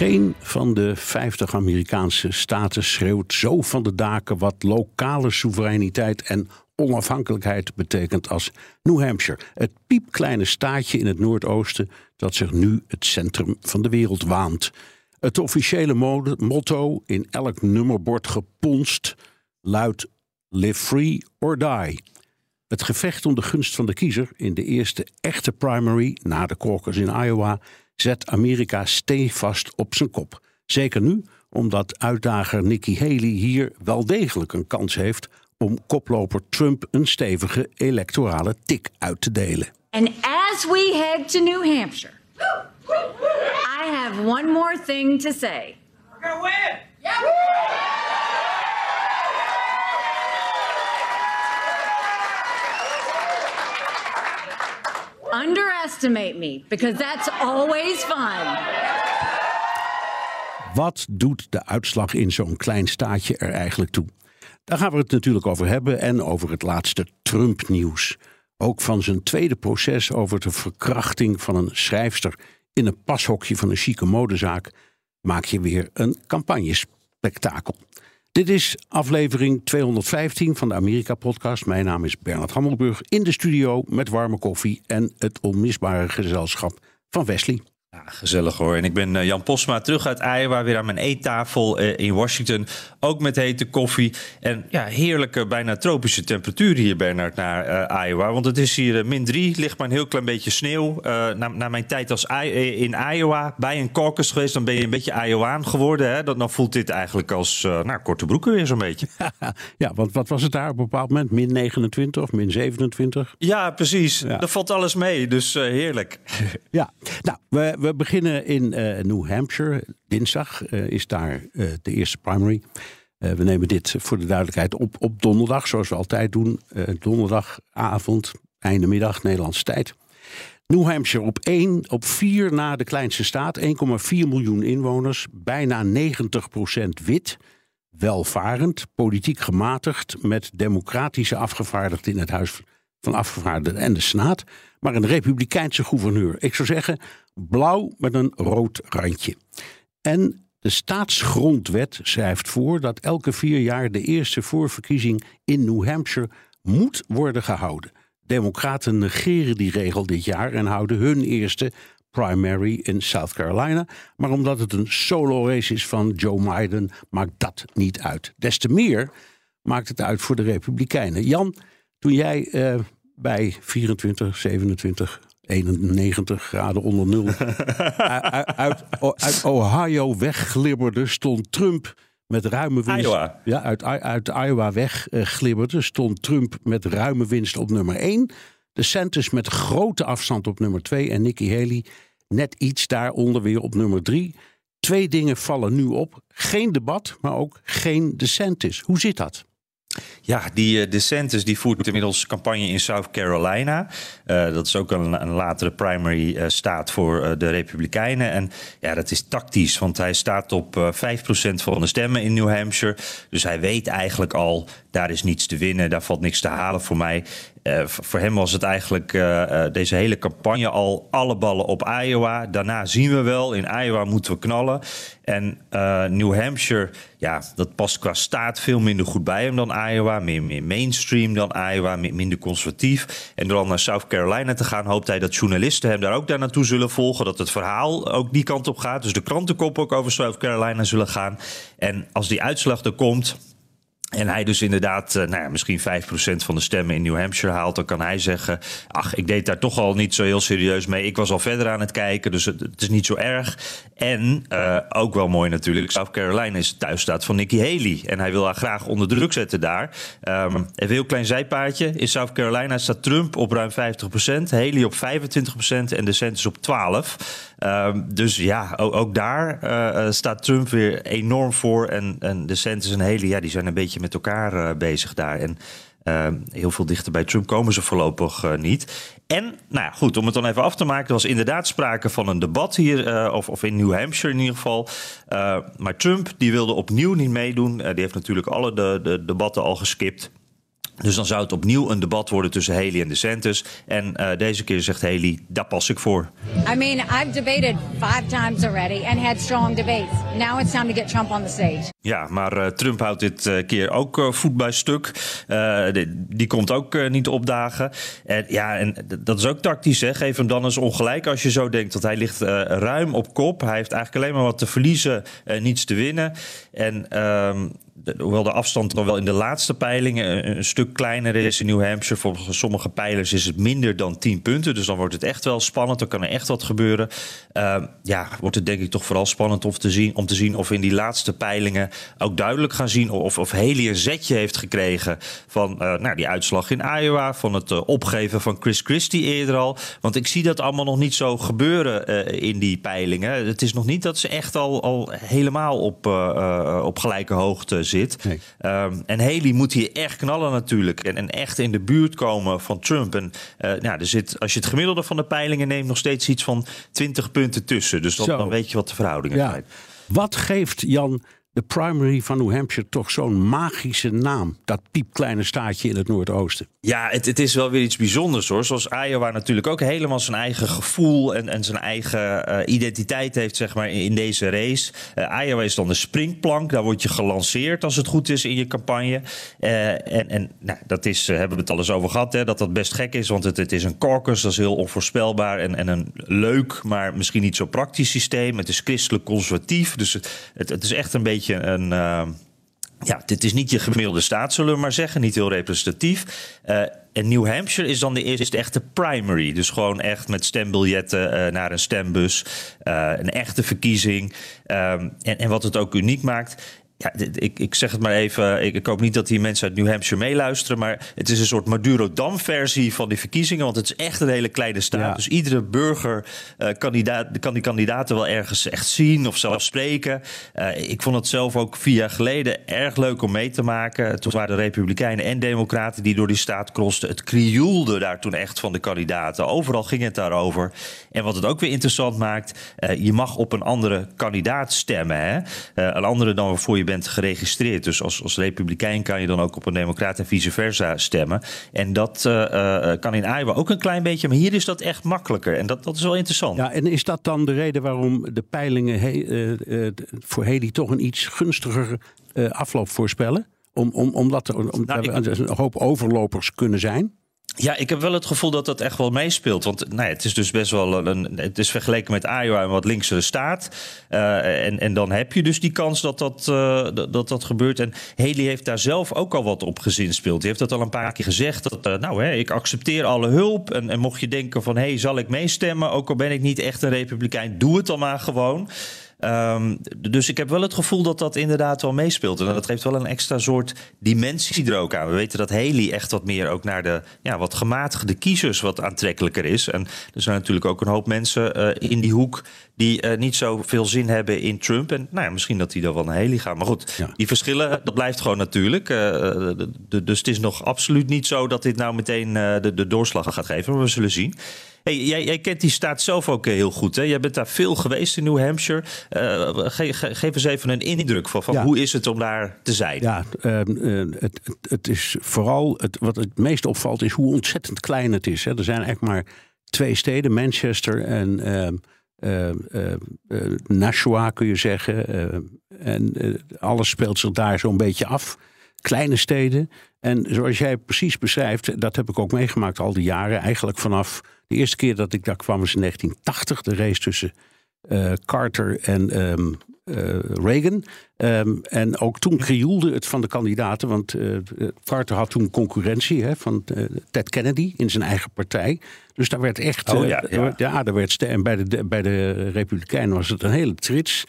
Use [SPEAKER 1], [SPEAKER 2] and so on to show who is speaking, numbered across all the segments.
[SPEAKER 1] Geen van de 50 Amerikaanse staten schreeuwt zo van de daken wat lokale soevereiniteit en onafhankelijkheid betekent als New Hampshire. Het piepkleine staatje in het Noordoosten dat zich nu het centrum van de wereld waant. Het officiële motto in elk nummerbord geponst luidt Live free or die. Het gevecht om de gunst van de kiezer in de eerste echte primary na de caucus in Iowa zet Amerika stevast op zijn kop. Zeker nu, omdat uitdager Nikki Haley hier wel degelijk een kans heeft om koploper Trump een stevige electorale tik uit te delen.
[SPEAKER 2] And as we head to New Hampshire, I have one more thing to say.
[SPEAKER 3] We're gonna win!
[SPEAKER 2] Underestimate me, because that's always fun.
[SPEAKER 1] Wat doet de uitslag in zo'n klein staatje er eigenlijk toe? Daar gaan we het natuurlijk over hebben en over het laatste Trump-nieuws. Ook van zijn tweede proces over de verkrachting van een schrijfster in een pashokje van een chique modezaak maak je weer een campagnespektakel. Dit is aflevering 215 van de Amerika-podcast. Mijn naam is Bernard Hammelburg in de studio met warme koffie en het onmisbare gezelschap van Wesley.
[SPEAKER 4] Ja, gezellig hoor. En ik ben uh, Jan Posma terug uit Iowa, weer aan mijn eettafel uh, in Washington. Ook met hete koffie. En ja, heerlijke, bijna tropische temperatuur hier, Bernard, naar uh, Iowa. Want het is hier min 3, ligt maar een heel klein beetje sneeuw. na, na, mijn tijd als I in Iowa, bij een caucus geweest, dan ben je een beetje Iowaan geworden. Hè? Dan voelt dit eigenlijk als nou, korte broeken weer zo'n beetje.
[SPEAKER 1] ja, want wat was het daar op een bepaald moment? Min 29 of min 27?
[SPEAKER 4] Ja, precies. Ja. Dat valt alles mee, dus heerlijk.
[SPEAKER 1] ja, nou, we we beginnen in uh, New Hampshire. Dinsdag uh, is daar uh, de eerste primary. we nemen dit voor de duidelijkheid op op donderdag, zoals we altijd doen. donderdagavond, einde middag, Nederlandse tijd. New Hampshire op 1, op 4 na de kleinste staat, 1,4 miljoen inwoners, bijna 90% wit, welvarend, politiek gematigd, met democratische afgevaardigden in het Huis van Afgevaardigden en de Senaat, maar een republikeinse gouverneur. Ik zou zeggen blauw met een rood randje. En de staatsgrondwet schrijft voor dat elke vier jaar de eerste voorverkiezing in New Hampshire moet worden gehouden. Democraten negeren die regel dit jaar en houden hun eerste primary in South Carolina. Maar omdat het een solo race is van Joe Biden, maakt dat niet uit. Des te meer maakt het uit voor de Republikeinen. Jan, toen jij uh, bij 24, 27, 91 graden onder nul uit, uit, uit, Ohio wegglibberde, stond Trump met ruime winst.
[SPEAKER 4] Iowa.
[SPEAKER 1] Ja, uit, uit Iowa wegglibberde, stond Trump met ruime winst op nummer 1. De Santos met grote afstand op nummer 2 en Nikki Haley net iets daaronder weer op nummer 3. Twee dingen vallen nu op. Geen debat, maar ook geen DeSantis. Hoe zit dat?
[SPEAKER 4] Ja, die uh, DeSantis die voert inmiddels campagne in South Carolina. Uh, dat is ook een, een latere primary uh, staat voor de Republikeinen. En ja, dat is tactisch, want hij staat op 5% van de stemmen in New Hampshire. Dus hij weet eigenlijk al, daar is niets te winnen, daar valt niks te halen voor mij. Uh, voor hem was het eigenlijk uh, uh, deze hele campagne al alle ballen op Iowa. Daarna zien we wel, in Iowa moeten we knallen. En New Hampshire, ja, dat past qua staat veel minder goed bij hem dan Iowa. Meer, meer mainstream dan Iowa, meer, minder conservatief. En door dan naar South Carolina te gaan, hoopt hij dat journalisten hem daar ook daar naartoe zullen volgen. Dat het verhaal ook die kant op gaat. Dus de krantenkop ook over South Carolina zullen gaan. En als die uitslag er komt En hij dus inderdaad, uh, nou ja, misschien 5% van de stemmen in New Hampshire haalt. Dan kan hij zeggen: Ach, ik deed daar toch al niet zo heel serieus mee. Ik was al verder aan het kijken, dus het, is niet zo erg. En uh, ook wel mooi natuurlijk: South Carolina is de thuisstaat van Nikki Haley. En hij wil haar graag onder druk zetten daar. Um, even een heel klein zijpaadje. In South Carolina staat Trump op ruim 50%, Haley op 25% en DeSantis op 12%. Um, dus ja, ook, ook daar uh, staat Trump weer enorm voor. En, en DeSantis en Haley, ja, die zijn een beetje met elkaar uh, bezig daar. En uh, heel veel dichter bij Trump komen ze voorlopig niet. En, nou ja, goed, om het dan even af te maken, er was inderdaad sprake van een debat hier, of, of in New Hampshire in ieder geval. maar Trump, die wilde opnieuw niet meedoen. die heeft natuurlijk alle de, de debatten al geskipt. Dus dan zou het opnieuw een debat worden tussen Haley en DeSantis. En uh, deze keer zegt Haley, daar pas ik voor.
[SPEAKER 3] I mean, I've debated five times already and had strong debates. Now it's time to get Trump on the stage.
[SPEAKER 4] Ja, maar uh, Trump houdt dit uh, keer ook voet bij stuk. Die, die, komt ook niet opdagen. En ja, en dat is ook tactisch. Hè? Geef hem dan eens ongelijk als je zo denkt. Want hij ligt ruim op kop. Hij heeft eigenlijk alleen maar wat te verliezen, niets te winnen. En hoewel de afstand dan wel in de laatste peilingen een stuk kleiner is in New Hampshire. Volgens sommige pijlers is het minder dan 10 punten. Dus dan wordt het echt wel spannend. Dan kan er echt wat gebeuren. Uh, ja, wordt het denk ik toch vooral spannend om te zien, om te zien of in die laatste peilingen ook duidelijk gaan zien of, of Haley een zetje heeft gekregen van uh, nou, die uitslag in Iowa. Van het uh, opgeven van Chris Christie eerder al. Want ik zie dat allemaal nog niet zo gebeuren in die peilingen. Het is nog niet dat ze echt al, al helemaal op, op gelijke hoogte zit. Nee. Um, en Haley moet hier echt knallen natuurlijk. En, en echt in de buurt komen van Trump. En uh, nou, er zit, als je het gemiddelde van de peilingen neemt, nog steeds iets van 20 punten tussen. Dus dan, dan weet je wat de verhoudingen
[SPEAKER 1] ja.
[SPEAKER 4] zijn.
[SPEAKER 1] Wat geeft Jan de primary van New Hampshire toch zo'n magische naam? Dat piepkleine staatje in het Noordoosten.
[SPEAKER 4] Ja, het, het, is wel weer iets bijzonders hoor. Zoals Iowa natuurlijk ook helemaal zijn eigen gevoel en, en zijn eigen uh, identiteit heeft, zeg maar, in deze race. Uh, Iowa is dan de springplank. Daar word je gelanceerd als het goed is in je campagne. Uh, en en nou, dat is, hebben we het al eens over gehad, hè, dat dat best gek is. Want het, het is een caucus, dat is heel onvoorspelbaar en, en een leuk, maar misschien niet zo praktisch systeem. Het is christelijk conservatief. Dus het, het, het is echt een beetje een. Uh, ja, dit is niet je gemiddelde staat, zullen we maar zeggen. Niet heel representatief. Uh, en New Hampshire is dan de eerste echte primary. Dus gewoon echt met stembiljetten uh, naar een stembus. Uh, een echte verkiezing. Um, en, en wat het ook uniek maakt. Ja, ik, ik zeg het maar even. Ik, ik hoop niet dat die mensen uit New Hampshire meeluisteren. Maar het is een soort Maduro-Dam-versie van die verkiezingen. Want het is echt een hele kleine staat. Ja. Dus iedere burger uh, kandidaat, kan die kandidaten wel ergens echt zien of zelfs spreken. Uh, ik vond het zelf ook vier jaar geleden erg leuk om mee te maken. Toen waren de Republikeinen en Democraten die door die staat crosten. Het krioelde daar toen echt van de kandidaten. Overal ging het daarover. En wat het ook weer interessant maakt. Uh, je mag op een andere kandidaat stemmen. Hè? een andere dan waarvoor je bent geregistreerd. Dus als, als republikein kan je dan ook op een democraat en vice versa stemmen. En dat uh, uh, kan in Iowa ook een klein beetje, maar hier is dat echt makkelijker. En dat, dat is wel interessant.
[SPEAKER 1] Ja, en is dat dan de reden waarom de peilingen he, uh, voor Haley toch een iets gunstiger afloop voorspellen? Om, om, omdat er om, nou, ik... een hoop overlopers kunnen zijn?
[SPEAKER 4] Ja, ik heb wel het gevoel dat dat echt wel meespeelt. Want nou ja, het is dus best wel een. Het is vergeleken met Iowa en wat linkse staat. Uh, en, en dan heb je dus die kans dat dat, uh, dat, dat gebeurt. En Haley heeft daar zelf ook al wat op gezinspeeld. Die heeft dat al een paar keer gezegd. Dat, uh, nou, hè, ik accepteer alle hulp. En, en mocht je denken van, hé, hey, zal ik meestemmen? Ook al ben ik niet echt een republikein, doe het dan maar gewoon. Um, dus ik heb wel het gevoel dat dat inderdaad wel meespeelt. En dat geeft wel een extra soort dimensie er ook aan. We weten dat Haley echt wat meer ook naar de ja, wat gematigde kiezers wat aantrekkelijker is. En er zijn natuurlijk ook een hoop mensen uh, in die hoek die uh, niet zoveel zin hebben in Trump. En nou ja, misschien dat die dan wel naar Haley gaan. Maar goed, ja. die verschillen, dat blijft gewoon natuurlijk. Uh, de, de, dus het is nog absoluut niet zo dat dit nou meteen de, de doorslag gaat geven. Maar we zullen zien. Hey, jij, jij, kent die staat zelf ook heel goed. Hè? Jij bent daar veel geweest in New Hampshire. Uh, ge, ge, geef eens even een indruk van, van ja. hoe is het om daar te zijn?
[SPEAKER 1] Ja, uh, uh, het, het, is vooral het, wat het meest opvalt is hoe ontzettend klein het is. Hè? Er zijn eigenlijk maar twee steden, Manchester en Nashua kun je zeggen. en alles speelt zich daar zo'n beetje af. Kleine steden. En zoals jij precies beschrijft, dat heb ik ook meegemaakt al die jaren. Eigenlijk vanaf de eerste keer dat ik daar kwam was in 1980. De race tussen uh, Carter en um, Reagan. Ehm, en ook toen krioelde het van de kandidaten, want uh, Carter had toen concurrentie hè, van Ted Kennedy in zijn eigen partij. Dus daar werd echt.
[SPEAKER 4] Oh, ja,
[SPEAKER 1] ja. ja, daar werd en bij de, bij de Republikeinen was het een hele trits.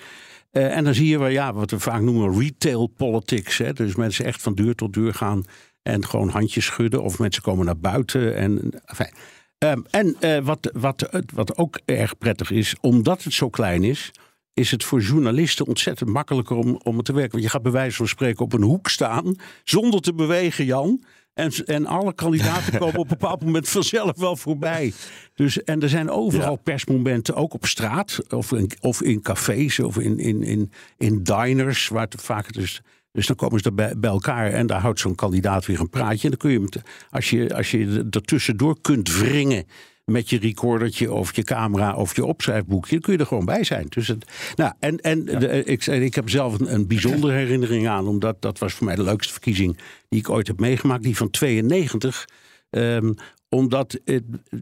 [SPEAKER 1] en dan zie je wel, ja, wat we vaak noemen retail politics. Hè, dus mensen echt van deur tot deur gaan en gewoon handjes schudden. Of mensen komen naar buiten. En, enfin, Um, en uh, wat, wat, wat ook erg prettig is, omdat het zo klein is, is het voor journalisten ontzettend makkelijker om, om het te werken. Want je gaat bij wijze van spreken op een hoek staan, zonder te bewegen, Jan. En, en alle kandidaten komen op een bepaald moment vanzelf wel voorbij. Dus, en er zijn overal persmomenten, ook op straat, of in, of in cafés, of in, in, in, in diners, waar het vaak dus dus dan komen ze bij, bij elkaar en daar houdt zo'n kandidaat weer een praatje. En dan kun je, als je, als je er tussendoor kunt wringen met je recordertje of je camera of je opschrijfboekje, dan kun je er gewoon bij zijn. Dus het, nou, en en de, ik, ik heb zelf een, een bijzondere herinnering aan, omdat dat was voor mij de leukste verkiezing die ik ooit heb meegemaakt, die van 92 omdat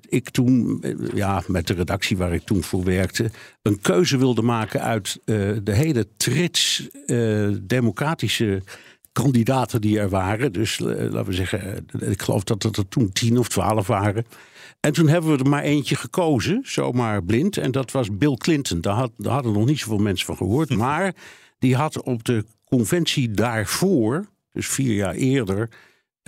[SPEAKER 1] ik toen, ja, met de redactie waar ik toen voor werkte, een keuze wilde maken uit uh, de hele trits uh, democratische kandidaten die er waren. Dus uh, laten we zeggen, ik geloof dat het er toen tien of twaalf waren. En toen hebben we er maar eentje gekozen, zomaar blind. En dat was Bill Clinton. Daar, had, daar hadden nog niet zoveel mensen van gehoord. Maar die had op de conventie daarvoor, dus vier jaar eerder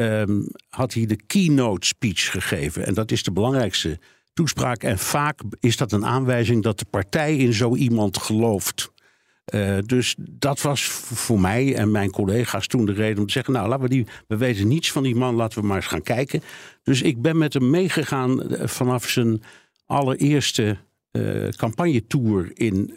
[SPEAKER 1] um, had hij de keynote speech gegeven. En dat is de belangrijkste toespraak. En vaak is dat een aanwijzing dat de partij in zo iemand gelooft. Uh, dus dat was voor mij en mijn collega's toen de reden om te zeggen: Nou, laten we die. We weten niets van die man, laten we maar eens gaan kijken. Dus ik ben met hem meegegaan eh, vanaf zijn allereerste uh, campagnetour in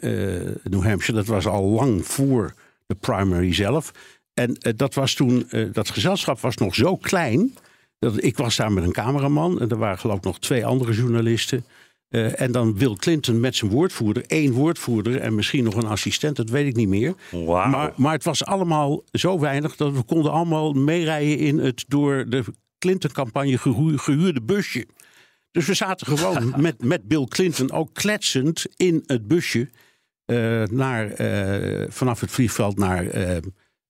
[SPEAKER 1] New Hampshire. Dat was al lang voor de primary zelf. En uh, dat was toen, uh, dat gezelschap was nog zo klein. Dat, ik was daar met een cameraman en er waren geloof ik nog twee andere journalisten. Uh, en dan Bill Clinton met zijn woordvoerder, één woordvoerder en misschien nog een assistent, dat weet ik niet meer.
[SPEAKER 4] Wow.
[SPEAKER 1] Maar, maar het was allemaal zo weinig dat we konden allemaal meerijden in het door de Clinton-campagne gehuurde busje. Dus we zaten gewoon met, met Bill Clinton ook kletsend in het busje naar, vanaf het vliegveld naar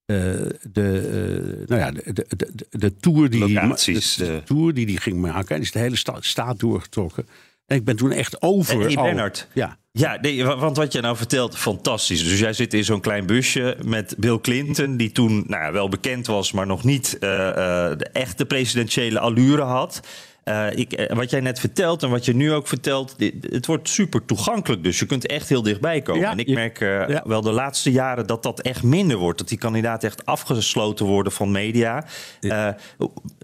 [SPEAKER 1] de, uh, nou ja, de, de, de, de tour die
[SPEAKER 4] Locaties,
[SPEAKER 1] de, de, tour die die ging maken. En is de hele sta, staat doorgetrokken. En ik ben toen echt over.
[SPEAKER 4] En Bernard.
[SPEAKER 1] Ja.
[SPEAKER 4] Ja, nee, want wat je nou vertelt, fantastisch. Dus jij zit in zo'n klein busje met Bill Clinton, die toen nou wel bekend was, maar nog niet uh, de echte presidentiële allure had. Uh, ik, eh, wat jij net vertelt en wat je nu ook vertelt, dit, het wordt super toegankelijk. Dus je kunt echt heel dichtbij komen. Ja, en ik merk uh, ja. wel de laatste jaren dat dat echt minder wordt. Dat die kandidaten echt afgesloten worden van media. Ja.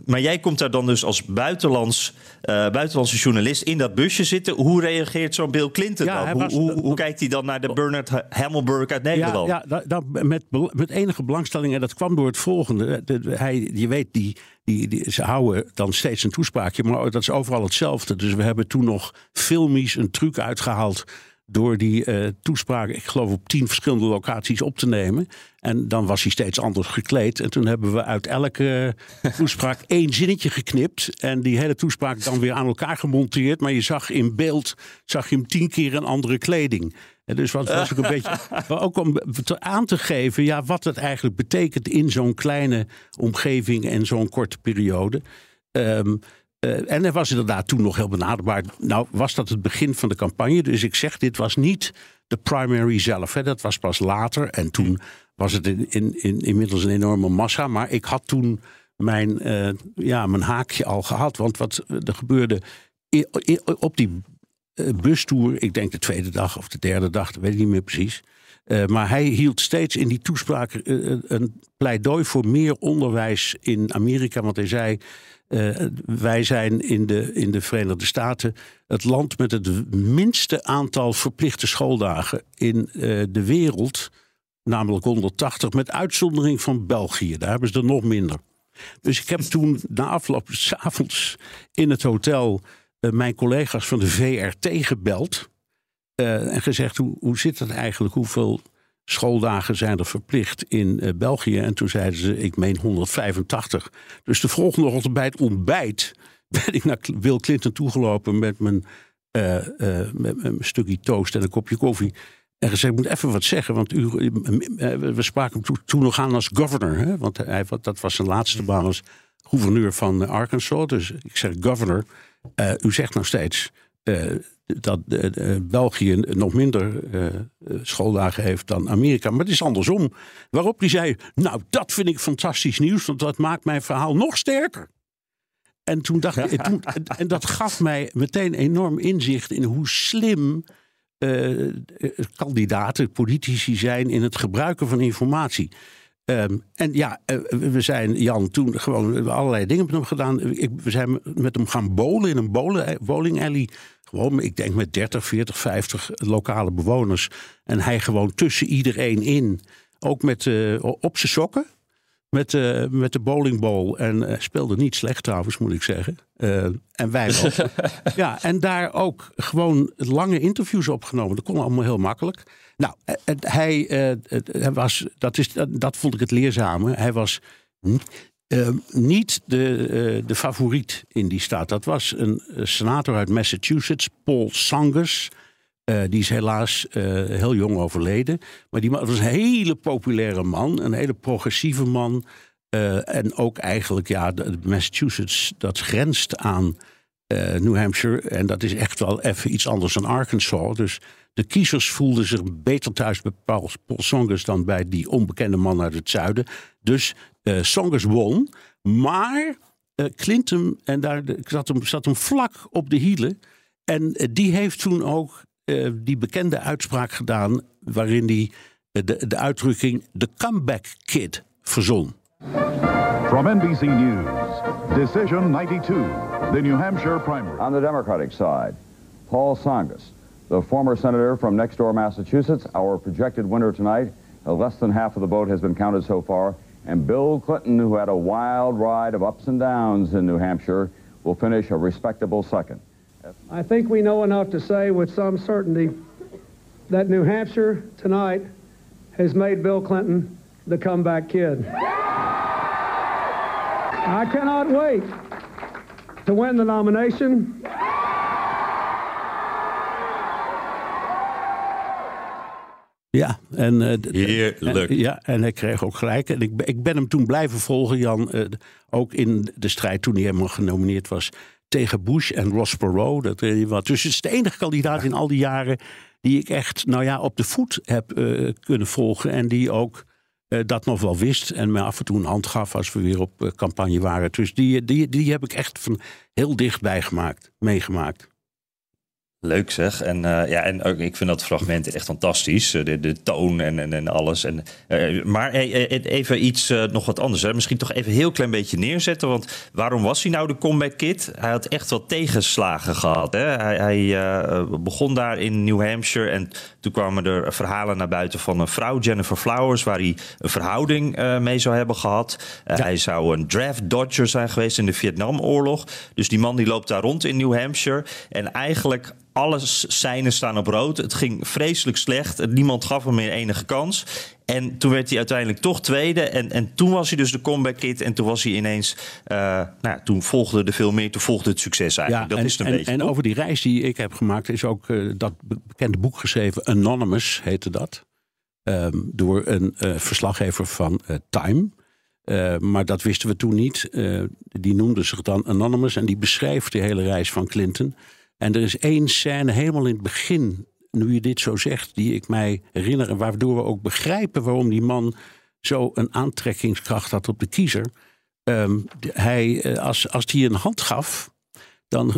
[SPEAKER 4] maar jij komt daar dan dus als buitenlands, buitenlandse journalist in dat busje zitten. Hoe reageert zo'n Bill Clinton dan? Hoe, was, hoe, hoe, kijkt hij dan naar de Bernard Hammelburg uit Nederland?
[SPEAKER 1] Ja, ja dat, met, met enige belangstelling. En dat kwam door het volgende. De, hij, je weet, die die, die, ze houden dan steeds een toespraakje, maar dat is overal hetzelfde. Dus we hebben toen nog filmisch een truc uitgehaald door die uh, toespraak, ik geloof op tien verschillende locaties op te nemen. En dan was hij steeds anders gekleed. En toen hebben we uit elke toespraak één zinnetje geknipt. En die hele toespraak dan weer aan elkaar gemonteerd. Maar je zag in beeld, zag je hem tien keer een andere kleding. En dus wat was ook een beetje. Ook om aan te geven ja, wat het eigenlijk betekent in zo'n kleine omgeving en zo'n korte periode. Um, uh, en er was inderdaad toen nog heel benaderbaar. Nou, was dat het begin van de campagne. Dus ik zeg, dit was niet de primary zelf. Hè. Dat was pas later. En toen was het in, in, in, inmiddels een enorme massa. Maar ik had toen mijn, uh, ja, mijn haakje al gehad. Want wat er gebeurde op die bustoer, ik denk de tweede dag of de derde dag, dat weet ik niet meer precies. Uh, maar hij hield steeds in die toespraak uh, een pleidooi voor meer onderwijs in Amerika. Want hij zei: Wij zijn in de, in de Verenigde Staten het land met het minste aantal verplichte schooldagen in de wereld. Namelijk 180, met uitzondering van België. Daar hebben ze er nog minder. Dus ik heb toen na afloop s avonds in het hotel mijn collega's van de VRT gebeld. Uh, en gezegd: hoe, hoe zit het eigenlijk? Hoeveel schooldagen zijn er verplicht in uh, België? En toen zeiden ze: ik meen 185. Dus de volgende ochtend bij het ontbijt ben ik naar Bill Clinton toegelopen met mijn, met mijn stukje toast en een kopje koffie. En gezegd, ik moet even wat zeggen, want u, eh, we spraken hem toen, toen nog aan als governor. Hè? Want hij, dat was zijn laatste baan als gouverneur van Arkansas. Dus ik zeg, governor, uh, u zegt nog steeds uh, dat uh, België nog minder schooldagen heeft dan Amerika. Maar het is andersom. Waarop hij zei, nou dat vind ik fantastisch nieuws, want dat maakt mijn verhaal nog sterker. En toen dacht ik, toen, en dat gaf mij meteen enorm inzicht in hoe slim uh, kandidaten, politici zijn in het gebruiken van informatie. Um, en ja, uh, we zijn Jan toen gewoon allerlei dingen met hem gedaan. Ik, we zijn met hem gaan bowlen in een bowling, bowling. Gewoon, ik denk met 30, 40, 50 lokale bewoners. En hij gewoon tussen iedereen in. Ook met, uh, op zijn sokken met, uh, met de bowlingball. En uh, speelde niet slecht trouwens, moet ik zeggen. Uh, en wij ook. ja, en daar ook gewoon lange interviews opgenomen. Dat kon allemaal heel makkelijk. Nou, hij, hij was, dat, is, dat vond ik het leerzame. Hij was niet de, de favoriet in die staat. Dat was een senator uit Massachusetts, Paul Sangus. Uh, die is helaas uh, heel jong overleden. Maar die was een hele populaire man, een hele progressieve man. Uh, en ook eigenlijk, ja, Massachusetts, dat grenst aan New Hampshire. En dat is echt wel even iets anders dan Arkansas. Dus de kiezers voelden zich beter thuis bij Paul, Paul Songus dan bij die onbekende man uit het zuiden. Dus Songus won. Maar Clinton, en daar zat hem, zat hem vlak op de hielen. En die heeft toen ook uh, die bekende uitspraak gedaan. waarin hij uh, de, de uitdrukking de comeback kid verzon.
[SPEAKER 5] From NBC News, Decision 92, the New Hampshire primary.
[SPEAKER 6] On the Democratic side, Paul Songus, the former senator from next door Massachusetts, our projected winner tonight. Uh, less than half of the vote has been counted so far. And Bill Clinton, who had a wild ride of ups and downs in New Hampshire, will finish a respectable second.
[SPEAKER 7] I think we know enough to say with some certainty that New Hampshire tonight has made Bill Clinton the comeback kid. I cannot wait to win the nomination.
[SPEAKER 1] Ja, en, uh,
[SPEAKER 4] Heerlijk.
[SPEAKER 1] En, ja, en hij kreeg ook gelijk. En ik, ik ben hem toen blijven volgen, Jan. Uh, ook in de strijd toen hij helemaal genomineerd was tegen Bush en Ross Perot. Dat, uh, wat. Dus het is de enige kandidaat in al die jaren die ik echt nou ja, op de voet heb uh, kunnen volgen. En die ook uh, dat nog wel wist. En me af en toe een hand gaf als we weer op campagne waren. Dus die, die, die heb ik echt van heel dichtbij gemaakt, meegemaakt.
[SPEAKER 4] Leuk zeg. En, uh, ja, en ook, ik vind dat fragment echt fantastisch. De, de toon en, en, en alles. En, uh, maar even iets nog wat anders. Hè. Misschien toch even een heel klein beetje neerzetten. Want waarom was hij nou de comeback kid? Hij had echt wel tegenslagen gehad. Hè. Hij, hij begon daar in New Hampshire. En toen kwamen er verhalen naar buiten van een vrouw, Jennifer Flowers... waar hij een verhouding mee zou hebben gehad. Ja. Hij zou een draft dodger zijn geweest in de Vietnamoorlog. Dus die man die loopt daar rond in New Hampshire. En eigenlijk alle seinen staan op rood. Het ging vreselijk slecht. Niemand gaf hem meer enige kans. En toen werd hij uiteindelijk toch tweede. En, en toen was hij dus de comeback kid. En toen was hij ineens... Uh, nou, toen volgde er veel meer. Toen volgde het succes eigenlijk.
[SPEAKER 1] Ja,
[SPEAKER 4] dat
[SPEAKER 1] en,
[SPEAKER 4] is een
[SPEAKER 1] en,
[SPEAKER 4] beetje.
[SPEAKER 1] En over die reis die ik heb gemaakt... is ook uh, dat bekende boek geschreven. Anonymous heette dat. Um, door een uh, verslaggever van Time... Uh, maar dat wisten we toen niet. Uh, die noemde zich dan Anonymous en die beschreef de hele reis van Clinton. En er is één scène helemaal in het begin, nu je dit zo zegt, die ik mij herinner. En waardoor we ook begrijpen waarom die man zo een aantrekkingskracht had op de kiezer. Um, hij, als, als hij een hand gaf, dan,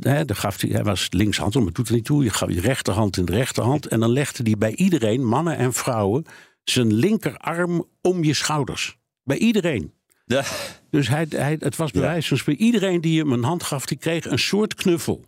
[SPEAKER 1] he, dan gaf hij, hij was linkshand, maar het doet er niet toe. Je gaf je rechterhand in de rechterhand. En dan legde hij bij iedereen, mannen en vrouwen, zijn linkerarm om je schouders. Bij iedereen.
[SPEAKER 4] Ja.
[SPEAKER 1] Dus hij, hij, het was bij wijze van spreken. Iedereen die hem een hand gaf, die kreeg een soort knuffel.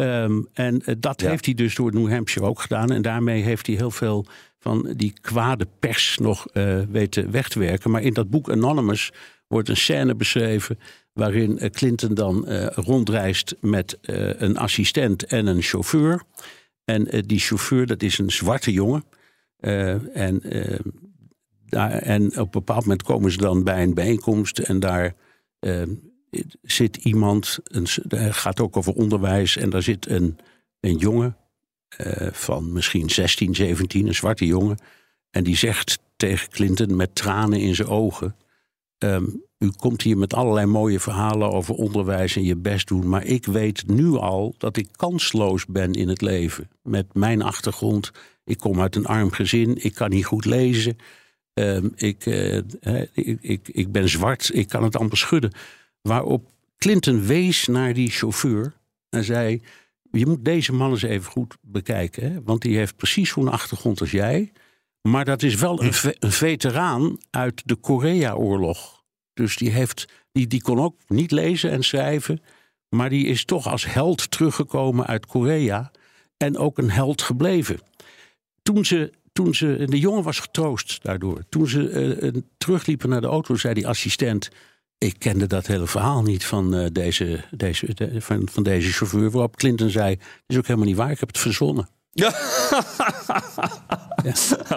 [SPEAKER 1] Um, en uh, dat ja. heeft hij dus door New Hampshire ook gedaan. En daarmee heeft hij heel veel van die kwade pers nog uh, weten weg te werken. Maar in dat boek Anonymous wordt een scène beschreven. waarin uh, Clinton dan rondreist met een assistent en een chauffeur. En die chauffeur, dat is een zwarte jongen. en, daar, en op een bepaald moment komen ze dan bij een bijeenkomst. En daar zit iemand, het gaat ook over onderwijs, en daar zit een, een jongen eh, van misschien 16, 17, een zwarte jongen. En die zegt tegen Clinton met tranen in zijn ogen: ehm, U komt hier met allerlei mooie verhalen over onderwijs en je best doen. Maar ik weet nu al dat ik kansloos ben in het leven. Met mijn achtergrond. Ik kom uit een arm gezin. Ik kan niet goed lezen. Ehm, ik, eh, ik, ik, ik ben zwart. Ik kan het amper schudden. Waarop Clinton wees naar die chauffeur en zei: Je moet deze man eens even goed bekijken. Hè? Want die heeft precies zo'n achtergrond als jij. Maar dat is wel een, ve- een veteraan uit de Korea-oorlog. Dus die, heeft, die, die kon ook niet lezen en schrijven. Maar die is toch als held teruggekomen uit Korea. En ook een held gebleven. Toen ze, toen ze, de jongen was getroost daardoor. Toen ze eh, terugliepen naar de auto, zei die assistent. Ik kende dat hele verhaal niet van, eh, deze, deze, de- van, van deze chauffeur. Waarop Clinton zei: Dat is ook helemaal niet waar, ik heb het verzonnen.
[SPEAKER 4] Ja.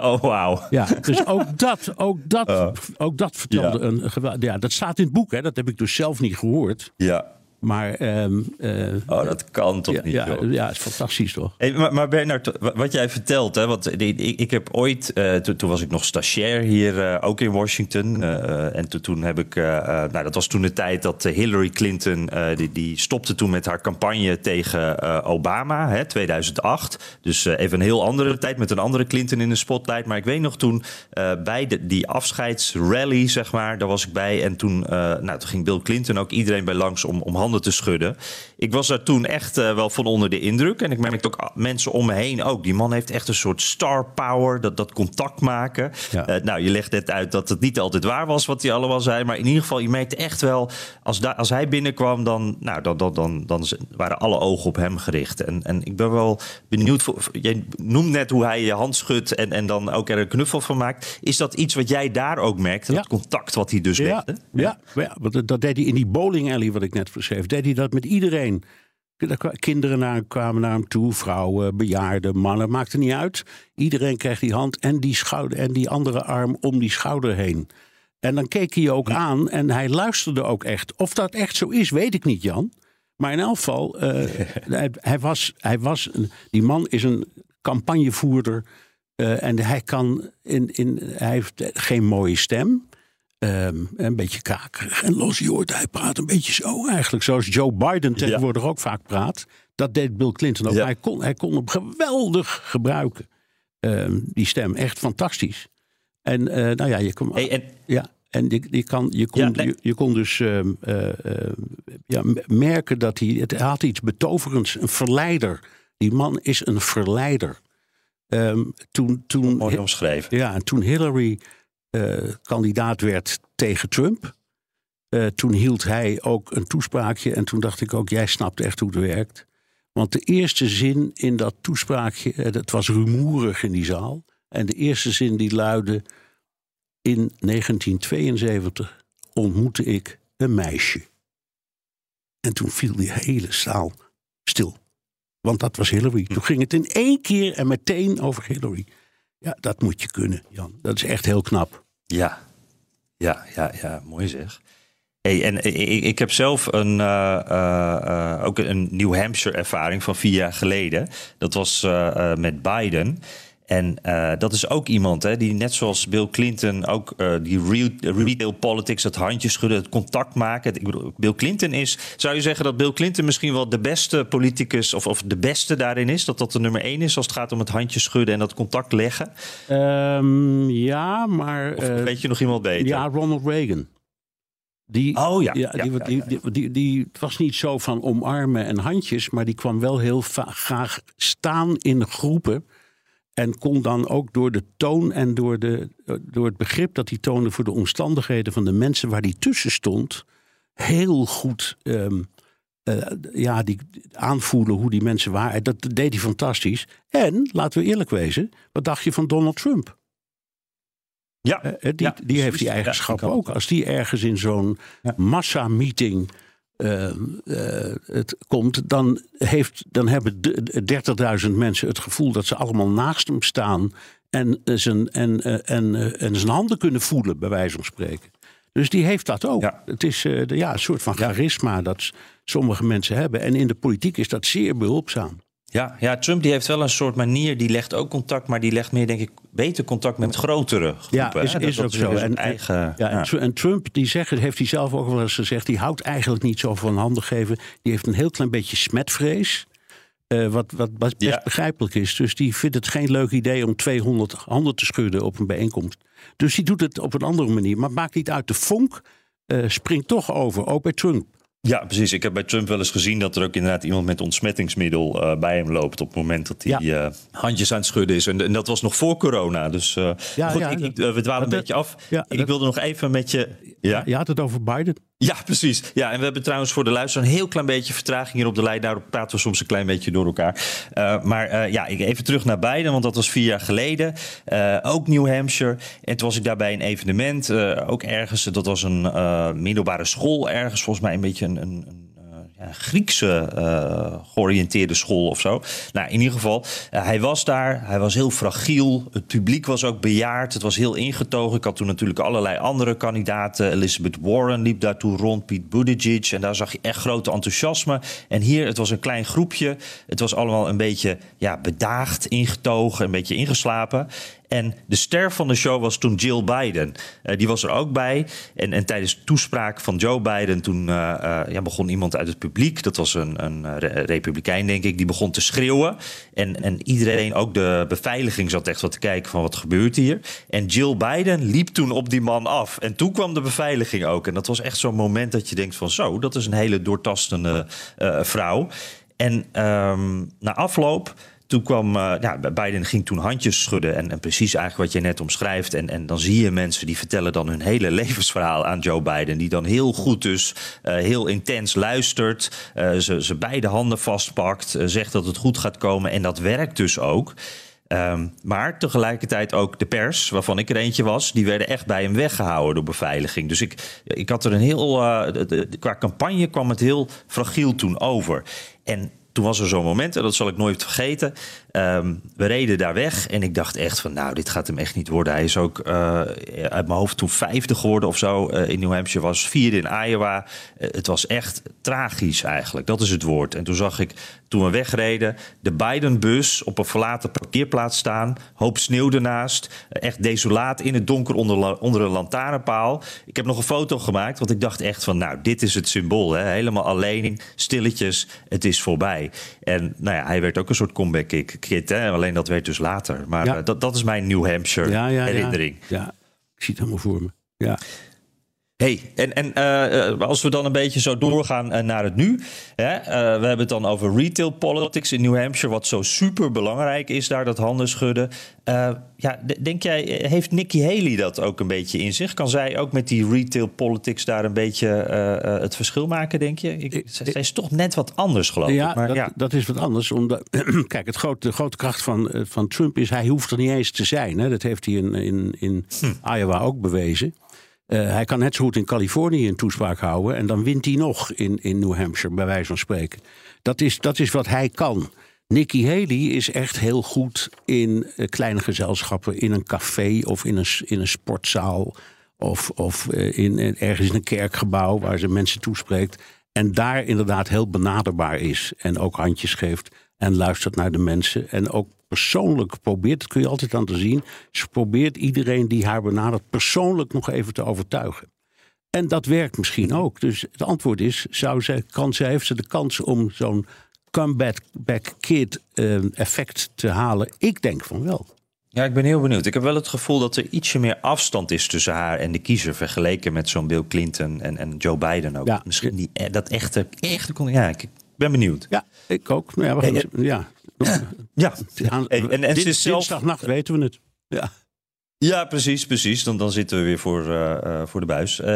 [SPEAKER 4] Oh, wauw.
[SPEAKER 1] Ja, dus ook dat, ook dat, ook dat vertelde
[SPEAKER 4] Ja.
[SPEAKER 1] een Ja, dat staat in het boek, hè? dat heb ik dus zelf niet gehoord.
[SPEAKER 4] Ja.
[SPEAKER 1] Maar ehm, eh,
[SPEAKER 4] Oh, dat kan toch
[SPEAKER 1] ja,
[SPEAKER 4] niet,
[SPEAKER 1] ja,
[SPEAKER 4] joh.
[SPEAKER 1] ja, is fantastisch toch?
[SPEAKER 4] Hey, maar, maar Bernard, wa- wat jij vertelt, hè, want ik, ik, ik heb ooit, eh, toen, toen was ik nog stagiair hier, eh, ook in Washington. eh, en to- toen heb ik, eh, eh, nou, dat was toen de tijd dat eh, Hillary Clinton, eh, die, die stopte toen met haar campagne tegen eh, Obama, hè, 2008. Dus eh, even een heel andere tijd met een andere Clinton in de spotlight. Maar ik weet nog toen, eh, bij de, die afscheidsrally, zeg maar, daar was ik bij. En toen, eh, nou, toen ging Bill Clinton ook iedereen bij langs om, om handen te schudden. Ik was daar toen echt eh, wel van onder de indruk. En ik merkte ook ah, mensen om me heen ook. Die man heeft echt een soort star power, dat, dat contact maken.
[SPEAKER 1] Ja.
[SPEAKER 4] Eh, nou, je legt net uit dat het niet altijd waar was wat hij allemaal zei. Maar in ieder geval, je merkte echt wel, als, da- als hij binnenkwam, dan, nou, dan, dan, dan, dan waren alle ogen op hem gericht. En, en ik ben wel benieuwd, voor, jij noemt net hoe hij je hand schudt en, en dan ook er een knuffel van maakt. Is dat iets wat jij daar ook merkte? Dat contact wat hij dus
[SPEAKER 1] Ja,
[SPEAKER 4] legde?
[SPEAKER 1] ja, ja want dat- dat deed hij in die bowling alley wat ik net beschreef. Deed hij dat met iedereen. Kwa- Kinderen naar, kwamen naar hem toe, vrouwen, bejaarden, mannen, maakte niet uit. Iedereen kreeg die hand en die, schouder, en die andere arm om die schouder heen. En dan keek hij je ook aan en hij luisterde ook echt. Of dat echt zo is, weet ik niet, Jan. Maar in elk geval, eh, hij, hij was, hij was die man is een campagnevoerder. eh, en hij, kan in, in, hij heeft geen mooie stem. Ehm, een beetje kakerig en los. Je hoort, hij praat een beetje zo eigenlijk. Zoals Joe Biden tegenwoordig ook vaak praat. Dat deed Bill Clinton ook.
[SPEAKER 4] Ja.
[SPEAKER 1] Hij, kon, hij kon hem geweldig gebruiken. Ehm, die stem, echt fantastisch. En eh, nou ja, je kon,
[SPEAKER 4] Hey, en,
[SPEAKER 1] ja, en je, je, kan, je, kon,
[SPEAKER 4] Ja, nee.
[SPEAKER 1] je, je kon dus ehm, eh, ja, merken dat hij... Het had iets betoverends, een verleider. Die man is een verleider. Toen, toen,
[SPEAKER 4] mooi omschreven.
[SPEAKER 1] ja, en toen Hillary kandidaat werd tegen Trump, eh, toen hield hij ook een toespraakje. En toen dacht ik ook, jij snapt echt hoe het werkt. Want de eerste zin in dat toespraakje, eh, dat was rumoerig in die zaal. En de eerste zin die luidde, in 1972 ontmoette ik een meisje. En toen viel die hele zaal stil. Want dat was Hillary. Toen ging het in één keer en meteen over Hillary. Ja, dat moet je kunnen, Jan. Dat is echt heel knap.
[SPEAKER 4] Ja, ja, ja, ja mooi zeg. Hey, en ik, ik heb zelf een, eh, eh, eh, ook een New Hampshire ervaring van vier jaar geleden. Dat was eh, eh, met Biden. En eh, dat is ook iemand hè, die net zoals Bill Clinton ook eh, die real, retail politics, het handje schudden, het contact maken. Ik bedoel, Bill Clinton is, zou je zeggen dat Bill Clinton misschien wel de beste politicus of, of de beste daarin is? Dat dat de nummer één is als het gaat om het handje schudden en dat contact leggen?
[SPEAKER 1] Ehm, ja, maar...
[SPEAKER 4] Of
[SPEAKER 1] eh,
[SPEAKER 4] weet je nog iemand beter?
[SPEAKER 1] ja, Ronald Reagan. Die,
[SPEAKER 4] Oh ja,
[SPEAKER 1] ja,
[SPEAKER 4] ja,
[SPEAKER 1] die,
[SPEAKER 4] ja,
[SPEAKER 1] die, die, die, was niet zo van omarmen en handjes, maar die kwam wel heel graag staan in groepen. En kon dan ook door de toon en door, de, door het begrip dat hij toonde voor de omstandigheden van de mensen waar hij tussen stond, heel goed ehm, eh, ja, die, aanvoelen hoe die mensen waren. Dat deed hij fantastisch. En, laten we eerlijk wezen, wat dacht je van Donald Trump?
[SPEAKER 4] Ja,
[SPEAKER 1] Eh, die,
[SPEAKER 4] ja,
[SPEAKER 1] die heeft die
[SPEAKER 4] Ja,
[SPEAKER 1] ook. Als die ergens in zo'n massa-meeting eh, eh, het komt, dan, heeft, dan hebben de- 30.000 mensen het gevoel dat ze allemaal naast hem staan en, eh, zijn, en, en, en zijn handen kunnen voelen, bij wijze van spreken. Dus die heeft dat ook.
[SPEAKER 4] Ja.
[SPEAKER 1] Het is de- ja, een soort van charisma dat sommige mensen hebben. En in de politiek is dat zeer behulpzaam.
[SPEAKER 4] Ja, ja, Trump die heeft wel een soort manier, die legt ook contact, maar die legt meer, denk ik, beter contact met grotere groepen.
[SPEAKER 1] Ja, is, is
[SPEAKER 4] Dat-
[SPEAKER 1] ook zo.
[SPEAKER 4] weer
[SPEAKER 1] En,
[SPEAKER 4] eigen,
[SPEAKER 1] en, ja, en
[SPEAKER 4] ja.
[SPEAKER 1] Tr- en Trump, die zegt, heeft hij zelf ook wel eens gezegd, die houdt eigenlijk niet zo van handen geven. Die heeft een heel klein beetje smetvrees. eh, wat, wat, wat best
[SPEAKER 4] Ja.
[SPEAKER 1] begrijpelijk is. Dus die vindt het geen leuk idee om 200 handen te schudden op een bijeenkomst. Dus die doet het op een andere manier. Maar maakt niet uit. De vonk eh, springt toch over, ook bij Trump.
[SPEAKER 4] Ja, precies. Ik heb bij Trump wel eens gezien dat er ook inderdaad iemand met ontsmettingsmiddel eh, bij hem loopt op het moment dat hij
[SPEAKER 1] Ja.
[SPEAKER 4] eh, handjes aan het schudden is. En, en dat was nog voor corona. Dus eh,
[SPEAKER 1] Ja,
[SPEAKER 4] goed,
[SPEAKER 1] ja,
[SPEAKER 4] ik, ik, we dwalen een beetje af. ik wilde nog even met je. Ja?
[SPEAKER 1] Je had het over Biden.
[SPEAKER 4] Ja, precies. Ja, en we hebben trouwens voor de luisteraar een heel klein beetje vertraging hier op de lijn. Daardoor praten we soms een klein beetje door elkaar. Uh, maar uh, ja, even terug naar Biden, want dat was vier jaar geleden. Uh, ook New Hampshire. En toen was ik daar bij een evenement, ook ergens. Dat was een middelbare school ergens, volgens mij een beetje een, een, Griekse uh, georiënteerde school of zo. Nou, in ieder geval, uh, hij was daar. Hij was heel fragiel. Het publiek was ook bejaard. Het was heel ingetogen. Ik had toen natuurlijk allerlei andere kandidaten. Elizabeth Warren liep daartoe rond. Pete Buttigieg. En daar zag je echt grote enthousiasme. En hier, het was een klein groepje. Het was allemaal een beetje ja, bedaagd, ingetogen, een beetje ingeslapen. En de ster van de show was toen Jill Biden. Uh, die was er ook bij. En, en tijdens de toespraak van Joe Biden... toen uh, uh, ja, begon iemand uit het publiek... dat was een, een re republikein, denk ik... die begon te schreeuwen. En, en iedereen, ook de beveiliging... zat echt wat te kijken van wat gebeurt hier. En Jill Biden liep toen op die man af. En toen kwam de beveiliging ook. En dat was echt zo'n moment dat je denkt van... zo, dat is een hele doortastende uh, vrouw. En um, na afloop... Toen kwam, uh, ja, Biden ging toen handjes schudden. En, en, precies eigenlijk wat je net omschrijft. En, en dan zie je mensen die vertellen dan hun hele levensverhaal aan Joe Biden. Die dan heel goed dus, uh, heel intens luistert. Uh, ze, ze beide handen vastpakt. zegt dat het goed gaat komen. En dat werkt dus ook. Um, maar tegelijkertijd ook de pers, waarvan ik er eentje was, die werden echt bij hem weggehouden door beveiliging. Dus ik, ik had er een heel. Qua campagne kwam het heel fragiel toen over. En toen was er zo'n moment, en dat zal ik nooit vergeten. Um, we reden daar weg en ik dacht echt van, nou, dit gaat hem echt niet worden. Hij is ook uh, uit mijn hoofd toen vijfde geworden of zo uh, in New Hampshire, was vierde in Iowa. Uh, het was echt tragisch eigenlijk, dat is het woord. En toen zag ik, toen we wegreden, de Biden-bus op een verlaten parkeerplaats staan. Hoop sneeuw ernaast, echt desolaat in het donker onder, onder een lantaarnpaal. Ik heb nog een foto gemaakt, want ik dacht echt van, nou, dit is het symbool. Hè? Helemaal alleen, stilletjes, het is voorbij. En nou ja, hij werd ook een soort comeback kid, hè? alleen dat werd dus later. Maar ja. uh, dat, dat is mijn New Hampshire herinnering.
[SPEAKER 1] Ja, ik zie het helemaal voor me. Ja.
[SPEAKER 4] Hey, en, en uh, als we dan een beetje zo doorgaan uh, naar het nu. Hè, uh, we hebben het dan over retail politics in New Hampshire, wat zo super belangrijk is daar, dat handen schudden. ja, denk jij, heeft Nikki Haley dat ook een beetje in zich? Kan zij ook met die retail politics daar een beetje het verschil maken, denk je? Ik, zij is toch net wat anders, geloof
[SPEAKER 1] ja,
[SPEAKER 4] ik. Maar,
[SPEAKER 1] dat,
[SPEAKER 4] ja,
[SPEAKER 1] dat is wat anders. Omdat, kijk, het grote, de grote kracht van, van Trump is, hij hoeft er niet eens te zijn. Hè. Dat heeft hij in, in, in hm. Iowa ook bewezen. Uh, hij kan net zo goed in Californië een toespraak houden. En dan wint hij nog in, in New Hampshire, bij wijze van spreken. Dat is, dat is wat hij kan. Nikki Haley is echt heel goed in uh, kleine gezelschappen. In een café of in een, in een sportzaal. Of, of uh, in, in, ergens in een kerkgebouw waar ze mensen toespreekt. En daar inderdaad heel benaderbaar is. En ook handjes geeft. En luistert naar de mensen. En ook persoonlijk probeert, dat kun je altijd aan te zien. Ze probeert iedereen die haar benadert persoonlijk nog even te overtuigen. En dat werkt misschien ook. Dus het antwoord is: zou zij, kan zij, heeft ze de kans om zo'n comeback back kid uh, effect te halen? Ik denk van wel.
[SPEAKER 4] Ja, ik ben heel benieuwd. Ik heb wel het gevoel dat er ietsje meer afstand is tussen haar en de kiezer. Vergeleken met zo'n Bill Clinton en, en Joe Biden ook. Ja. Misschien die, dat echte, echte. Ja, ik ben benieuwd.
[SPEAKER 1] Ja, ik ook. Nou ja, we gaan,
[SPEAKER 4] Hey,
[SPEAKER 1] ja.
[SPEAKER 4] Ja,
[SPEAKER 1] Aan,
[SPEAKER 4] en, en, en
[SPEAKER 1] dit,
[SPEAKER 4] zelf...
[SPEAKER 1] dinsdagnacht weten we het. Ja.
[SPEAKER 4] Ja, precies, precies. Dan, dan zitten we weer voor, uh, uh, voor de buis. Uh,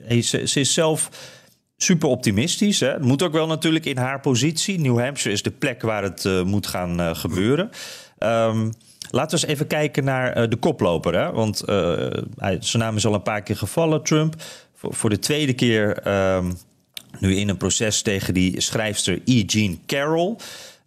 [SPEAKER 4] hey, ze, ze, is zelf super optimistisch. Hè? Het moet ook wel natuurlijk in haar positie. New Hampshire is de plek waar het moet gaan gebeuren. Um, laten we eens even kijken naar de koploper. Hè? Want hij, zijn naam is al een paar keer gevallen, Trump. Voor, voor de tweede keer um, nu in een proces tegen die schrijfster E. Jean Carroll.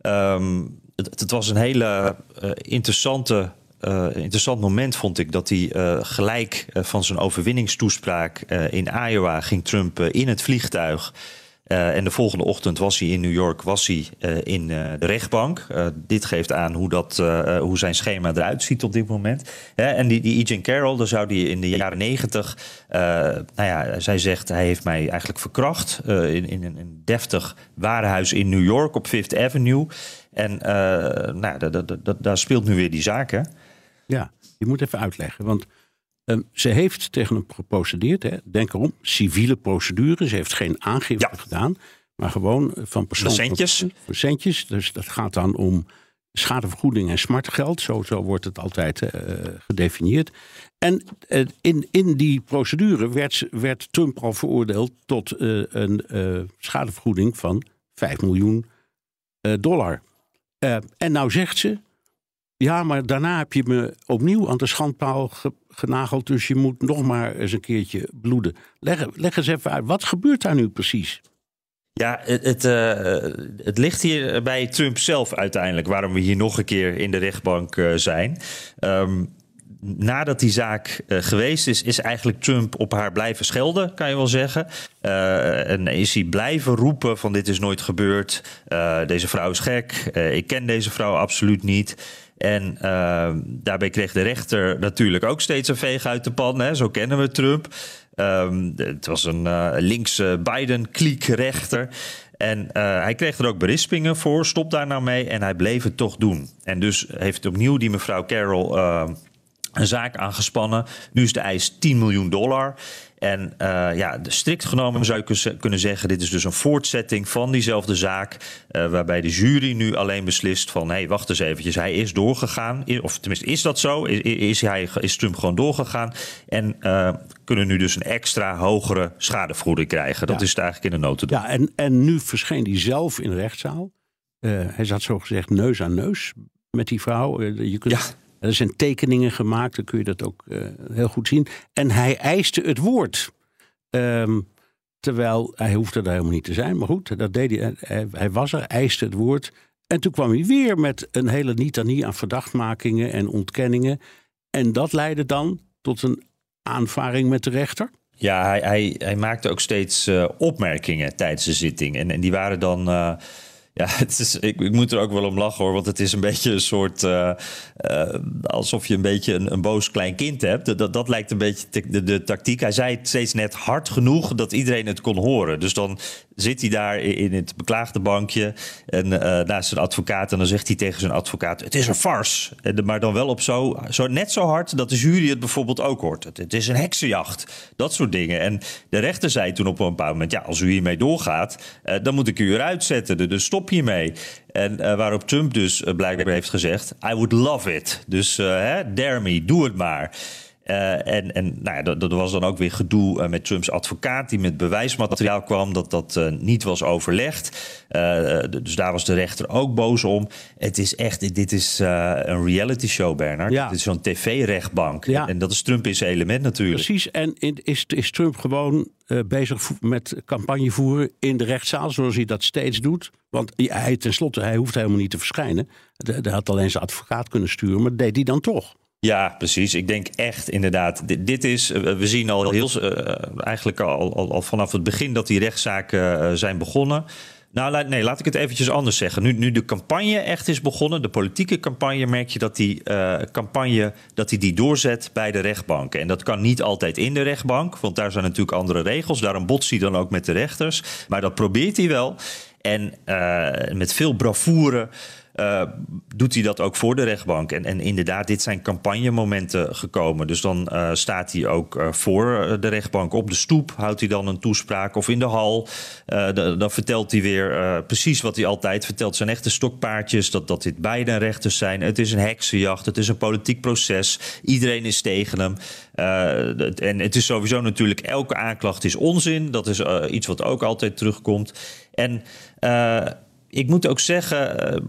[SPEAKER 4] Um, het, was een hele uh, interessante, uh, interessant moment, vond ik. Dat hij uh, gelijk van zijn overwinningstoespraak in Iowa ging Trump in het vliegtuig. Uh, en de volgende ochtend was hij in New York, was hij uh, in uh, de rechtbank. dit geeft aan hoe, dat, hoe zijn schema eruit ziet op dit moment. en die, die E. Carroll, daar zou die in de jaren negentig... nou ja, zij zegt, hij heeft mij eigenlijk verkracht... in, in een deftig warenhuis in New York op Fifth Avenue. En nou, daar speelt nu weer die zaak, hè?
[SPEAKER 1] Ja, je moet even uitleggen, want... Um, ze heeft tegen hem geprocedeerd. Hè. Denk erom, civiele procedure. Ze heeft geen aangifte ja. gedaan. Maar gewoon van persoon.
[SPEAKER 4] Centjes.
[SPEAKER 1] Centjes. Dus dat gaat dan om schadevergoeding en smartgeld. Zo, zo wordt het altijd uh, gedefinieerd. En uh, in, in die procedure werd, werd Trump al veroordeeld tot uh, een schadevergoeding van 5 miljoen dollar. en nou zegt ze, ja, maar daarna heb je me opnieuw aan de schandpaal ge genageld. Dus je moet nog maar eens een keertje bloeden. Leg, leg eens even uit, wat gebeurt daar nu precies?
[SPEAKER 4] Ja, het, het, uh, het, ligt hier bij Trump zelf uiteindelijk, waarom we hier nog een keer in de rechtbank uh, zijn. Um, nadat die zaak uh, geweest is, is eigenlijk Trump op haar blijven schelden, kan je wel zeggen. En is hij blijven roepen van dit is nooit gebeurd, deze vrouw is gek, ik ken deze vrouw absoluut niet. En uh, daarbij kreeg de rechter natuurlijk ook steeds een veeg uit de pan. Hè? Zo kennen we Trump. Um, het was een uh, linkse Biden-kliekrechter. En uh, hij kreeg er ook berispingen voor. Stop daar nou mee. En hij bleef het toch doen. En dus heeft opnieuw die mevrouw Carroll een zaak aangespannen. Nu is de eis 10 miljoen dollar. En uh, ja, strikt genomen zou je kunnen zeggen: dit is dus een voortzetting van diezelfde zaak. Uh, waarbij de jury nu alleen beslist: van hé, hey, wacht eens eventjes, hij is doorgegaan. Of tenminste, is dat zo? Is, is, hij, is Trump gewoon doorgegaan? En uh, kunnen nu dus een extra hogere schadevergoeding krijgen. Dat ja. is het eigenlijk in de notendop.
[SPEAKER 1] Ja, en, en nu verscheen hij zelf in de rechtszaal. hij zat zo gezegd neus aan neus met die vrouw. je kunt. Ja er zijn tekeningen gemaakt, dan kun je dat ook uh, heel goed zien. En hij eiste het woord. Um, terwijl hij hoefde daar helemaal niet te zijn. Maar goed, dat deed hij. Hij, was er, eiste het woord. En toen kwam hij weer met een hele litanie aan verdachtmakingen en ontkenningen. En dat leidde dan tot een aanvaring met de rechter.
[SPEAKER 4] Ja, hij, hij, hij maakte ook steeds uh, opmerkingen tijdens de zitting. En, en die waren dan. Uh, ja, het is, ik, moet er ook wel om lachen hoor. Want het is een beetje een soort. Uh, uh, alsof je een beetje een, boos klein kind hebt. Dat, dat lijkt een beetje de, de, tactiek. Hij zei het steeds net hard genoeg dat iedereen het kon horen. Dus dan zit hij daar in het beklaagde bankje. En uh, naast zijn advocaat. En dan zegt hij tegen zijn advocaat: Het is een farce. Maar dan wel op zo, zo. Net zo hard dat de jury het bijvoorbeeld ook hoort. Het, het is een heksenjacht. Dat soort dingen. En de rechter zei toen op een bepaald moment: Ja, als u hiermee doorgaat. dan moet ik u eruit zetten. Dus stop hiermee. En uh, waarop Trump dus uh, blijkbaar heeft gezegd: I would love it. Dus uh, hè, dare me, doe het maar. Uh, en en nou ja, dat, dat, was dan ook weer gedoe uh, met Trumps advocaat, die met bewijsmateriaal kwam dat dat uh, niet was overlegd. dus daar was de rechter ook boos om. Het is echt, dit is een reality show, Bernard. Ja. Dit is zo'n tv-rechtbank. Ja. En dat is Trump in zijn element natuurlijk.
[SPEAKER 1] Precies, en is, is Trump gewoon bezig met campagne voeren in de rechtszaal, zoals hij dat steeds doet? Want hij, tenslotte, hij hoeft helemaal niet te verschijnen. Hij had alleen zijn advocaat kunnen sturen, maar dat deed hij dan toch.
[SPEAKER 4] Ja, precies. Ik denk echt inderdaad. Dit, dit is, eh, we zien al heel, uh, eigenlijk al, al, al, vanaf het begin dat die rechtszaken uh, zijn begonnen. Nou, nee, laat ik het eventjes anders zeggen. Nu, nu de campagne echt is begonnen, de politieke campagne, merk je dat die uh, campagne dat die, die doorzet bij de rechtbanken. En dat kan niet altijd in de rechtbank, want daar zijn natuurlijk andere regels. Daarom botst hij dan ook met de rechters. Maar dat probeert hij wel. En met veel bravoure uh, doet hij dat ook voor de rechtbank. En, en inderdaad, dit zijn campagnemomenten gekomen. Dus dan uh, staat hij ook uh, voor de rechtbank op de stoep. Houdt hij dan een toespraak of in de hal. Dan vertelt hij weer precies wat hij altijd vertelt. zijn echte stokpaardjes, dat, dat dit beide rechters zijn. Het is een heksenjacht, het is een politiek proces. Iedereen is tegen hem. en het is sowieso natuurlijk, elke aanklacht is onzin. Dat is iets wat ook altijd terugkomt. En ik moet ook zeggen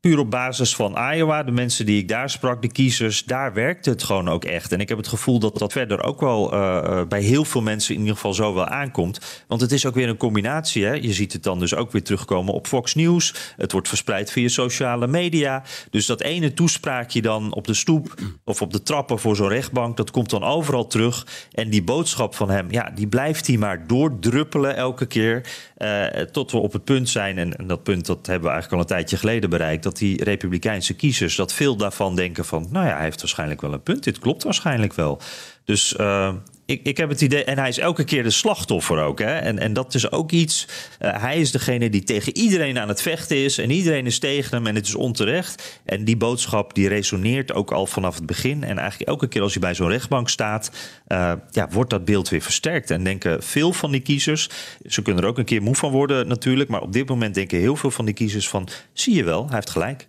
[SPEAKER 4] puur op basis van Iowa, de mensen die ik daar sprak, de kiezers, daar werkt het gewoon ook echt. En ik heb het gevoel dat dat verder ook wel uh, bij heel veel mensen in ieder geval zo wel aankomt. Want het is ook weer een combinatie. Hè? Je ziet het dan dus ook weer terugkomen op Fox News. Het wordt verspreid via sociale media. Dus dat ene toespraakje dan op de stoep of op de trappen voor zo'n rechtbank, dat komt dan overal terug. En die boodschap van hem, ja, die blijft hij maar doordruppelen elke keer. Uh, tot we op het punt zijn, en, en dat punt dat hebben we eigenlijk al een tijdje geleden bereikt dat die Republikeinse kiezers, dat veel daarvan denken van, nou ja, hij heeft waarschijnlijk wel een punt. Dit klopt waarschijnlijk wel. Dus uh, ik, ik heb het idee, en hij is elke keer de slachtoffer ook. Hè? En, en dat is ook iets. Uh, hij is degene die tegen iedereen aan het vechten is. En iedereen is tegen hem en het is onterecht. En die boodschap die resoneert ook al vanaf het begin. En eigenlijk elke keer als hij bij zo'n rechtbank staat, uh, ja, wordt dat beeld weer versterkt. En denken veel van die kiezers, ze kunnen er ook een keer moe van worden natuurlijk. Maar op dit moment denken heel veel van die kiezers van, zie je wel, hij heeft gelijk.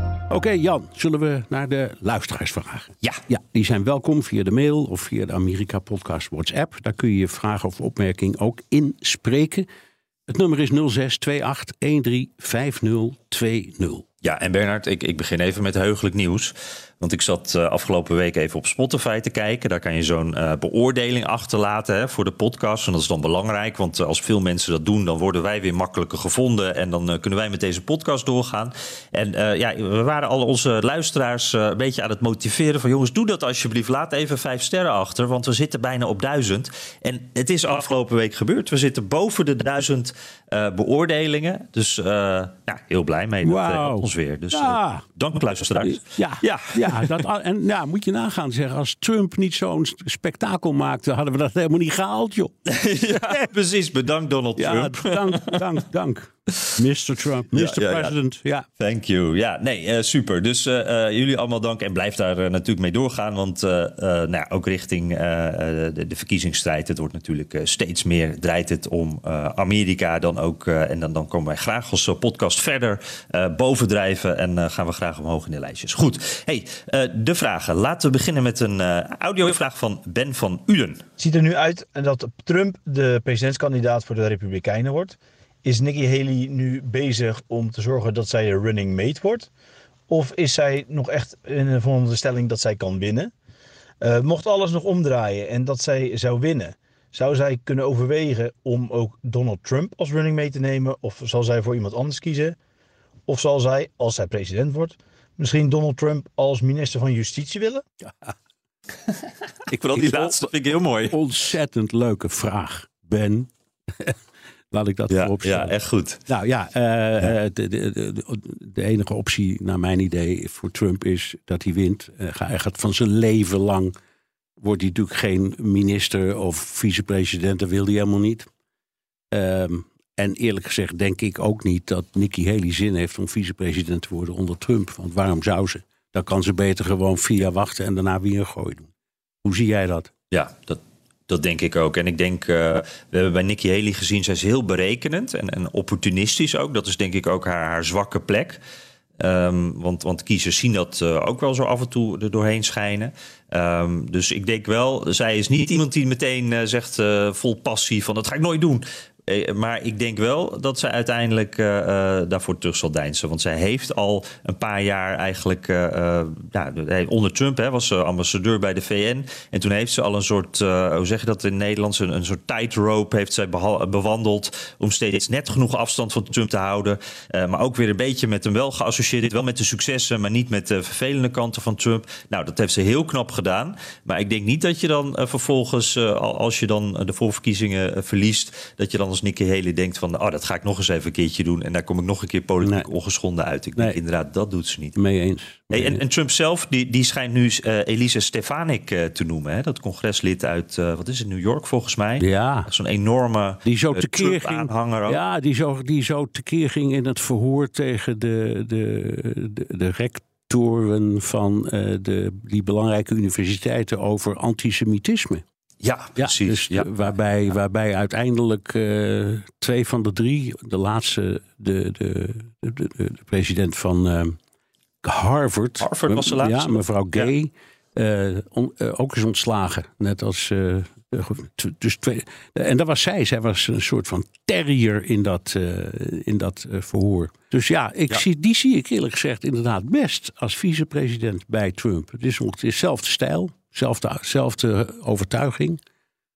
[SPEAKER 1] Oké, okay, Jan, zullen we naar de luisteraars vragen?
[SPEAKER 4] Ja.
[SPEAKER 1] ja. Die zijn welkom via de mail of via de Amerika Podcast WhatsApp. Daar kun je je vraag of opmerking ook inspreken. Het nummer is 0628135020.
[SPEAKER 4] Ja, en Bernard, ik, ik begin even met heugelijk nieuws. Want ik zat uh, afgelopen week even op Spotify te kijken. Daar kan je zo'n uh, beoordeling achterlaten hè, voor de podcast. En dat is dan belangrijk, want uh, als veel mensen dat doen, dan worden wij weer makkelijker gevonden. En dan kunnen wij met deze podcast doorgaan. En ja, we waren al onze luisteraars een beetje aan het motiveren van jongens, doe dat alsjeblieft. Laat even vijf sterren achter, want we zitten bijna op duizend. En het is afgelopen week gebeurd. We zitten boven de duizend beoordelingen. Dus ja, heel blij mee. Dat
[SPEAKER 1] wow.
[SPEAKER 4] ons weer. Dus
[SPEAKER 1] ja.
[SPEAKER 4] dank luisteraars.
[SPEAKER 1] Ja, ja. Ja. Dat, en ja, moet je nagaan zeggen, als Trump niet zo'n spektakel maakte, hadden we dat helemaal niet gehaald, joh.
[SPEAKER 4] ja, precies. Bedankt Donald
[SPEAKER 1] ja,
[SPEAKER 4] Trump.
[SPEAKER 1] dank, dank, dank. Mr. Trump, Mr.
[SPEAKER 4] Ja, ja,
[SPEAKER 1] President. Ja.
[SPEAKER 4] Thank you. Ja, nee, uh, super. Dus uh, uh, jullie allemaal dank en blijf daar natuurlijk mee doorgaan. Want nou ja, ook richting de, de, verkiezingsstrijd, het wordt natuurlijk steeds meer, draait het om Amerika dan ook. en dan, dan komen wij graag als podcast verder bovendrijven en gaan we graag omhoog in de lijstjes. Goed, hey, de vragen. Laten we beginnen met een audiovraag van Ben van Uden.
[SPEAKER 8] Ziet er nu uit dat Trump de presidentskandidaat voor de Republikeinen wordt? Is Nikki Haley nu bezig om te zorgen dat zij een running mate wordt? Of is zij nog echt in de volgende stelling dat zij kan winnen? Uh, mocht alles nog omdraaien en dat zij zou winnen, zou zij kunnen overwegen om ook Donald Trump als running mate te nemen? Of zal zij voor iemand anders kiezen? Of zal zij, als zij president wordt, misschien Donald Trump als minister van Justitie willen?
[SPEAKER 4] Ja. ik wil die laatste vind ik heel mooi.
[SPEAKER 1] Ontzettend leuke vraag, Ben. Laat ik dat
[SPEAKER 4] ja,
[SPEAKER 1] voorop stellen.
[SPEAKER 4] Ja, echt goed.
[SPEAKER 1] Nou ja, uh, ja. De, de, de, de, enige optie naar mijn idee voor Trump is dat hij wint. Uh, hij gaat van zijn leven lang, wordt hij natuurlijk geen minister of vicepresident. Dat wil hij helemaal niet. Um, en eerlijk gezegd denk ik ook niet dat Nikki Haley zin heeft om vicepresident te worden onder Trump. Want waarom zou ze? Dan kan ze beter gewoon vier jaar wachten en daarna weer een gooi doen. Hoe zie jij dat?
[SPEAKER 4] Ja, dat, dat denk ik ook. En ik denk, uh, we hebben bij Nikki Haley gezien, zij is heel berekenend en, en opportunistisch ook. Dat is denk ik ook haar, haar zwakke plek. Um, want, want kiezers zien dat uh, ook wel zo af en toe er doorheen schijnen. Um, dus ik denk wel, zij is niet iemand die meteen uh, zegt vol passie van dat ga ik nooit doen. Maar ik denk wel dat zij uiteindelijk uh, uh, daarvoor terug zal deinzen. Want zij heeft al een paar jaar eigenlijk... Uh, onder Trump hè, was ze ambassadeur bij de VN. En toen heeft ze al een soort, hoe zeg je dat in Nederlands... een, een soort tightrope heeft zij bewandeld... om steeds net genoeg afstand van Trump te houden. maar ook weer een beetje met hem wel geassocieerd. Wel met de successen, maar niet met de vervelende kanten van Trump. Nou, dat heeft ze heel knap gedaan. Maar ik denk niet dat je dan vervolgens, als je dan de voorverkiezingen verliest... dat je dan als Nikki Haley denkt van, oh, dat ga ik nog eens even een keertje doen. En daar kom ik nog een keer politiek nee. ongeschonden uit. Ik denk inderdaad, dat doet ze niet.
[SPEAKER 1] Mee eens.
[SPEAKER 4] Hey, en, en, Trump zelf, die, die schijnt nu uh, Elise Stefanik uh, te noemen. Hè? Dat congreslid uit, uh, wat is het, New York volgens mij.
[SPEAKER 1] Ja.
[SPEAKER 4] Zo'n enorme
[SPEAKER 1] die zo tekeer
[SPEAKER 4] ging, aanhanger ook.
[SPEAKER 1] Ja, die zo, die zo tekeer ging in het verhoor tegen de, de, de, de rectoren van eh, de, die belangrijke universiteiten over antisemitisme.
[SPEAKER 4] Ja, precies.
[SPEAKER 1] dus
[SPEAKER 4] ja.
[SPEAKER 1] waarbij, waarbij uiteindelijk eh, twee van de drie, de laatste, de, de, de, de, de president van eh, Harvard.
[SPEAKER 4] Harvard was de laatste.
[SPEAKER 1] Ja, mevrouw Gay. eh, on- ook is ontslagen. Net als. dus twee, en dat was zij. Zij was een soort van terrier in dat, in dat verhoor. Dus ja, ik
[SPEAKER 4] Ja.
[SPEAKER 1] Zie, die zie ik eerlijk gezegd inderdaad best als vicepresident bij Trump. Het is ongeveer dezelfde stijl, zelfde, zelfde overtuiging.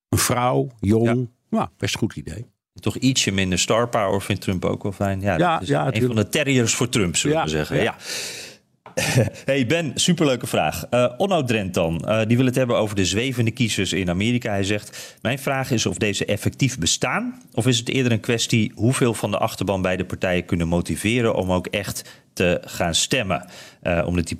[SPEAKER 1] Een vrouw, jong. Ja, best goed idee.
[SPEAKER 4] Toch ietsje minder star power vindt Trump ook wel fijn. Ja,
[SPEAKER 1] Ja,
[SPEAKER 4] dat is
[SPEAKER 1] ja,
[SPEAKER 4] een van de terriers voor Trump, zullen
[SPEAKER 1] Ja,
[SPEAKER 4] we zeggen.
[SPEAKER 1] ja.
[SPEAKER 4] Ja. Hey Ben, superleuke vraag. Eh Onno Drent dan, eh, die wil het hebben over de zwevende kiezers in Amerika. Hij zegt, mijn vraag is of deze effectief bestaan... of is het eerder een kwestie hoeveel van de achterban beide partijen kunnen motiveren... om ook echt te gaan stemmen. Eh, omdat die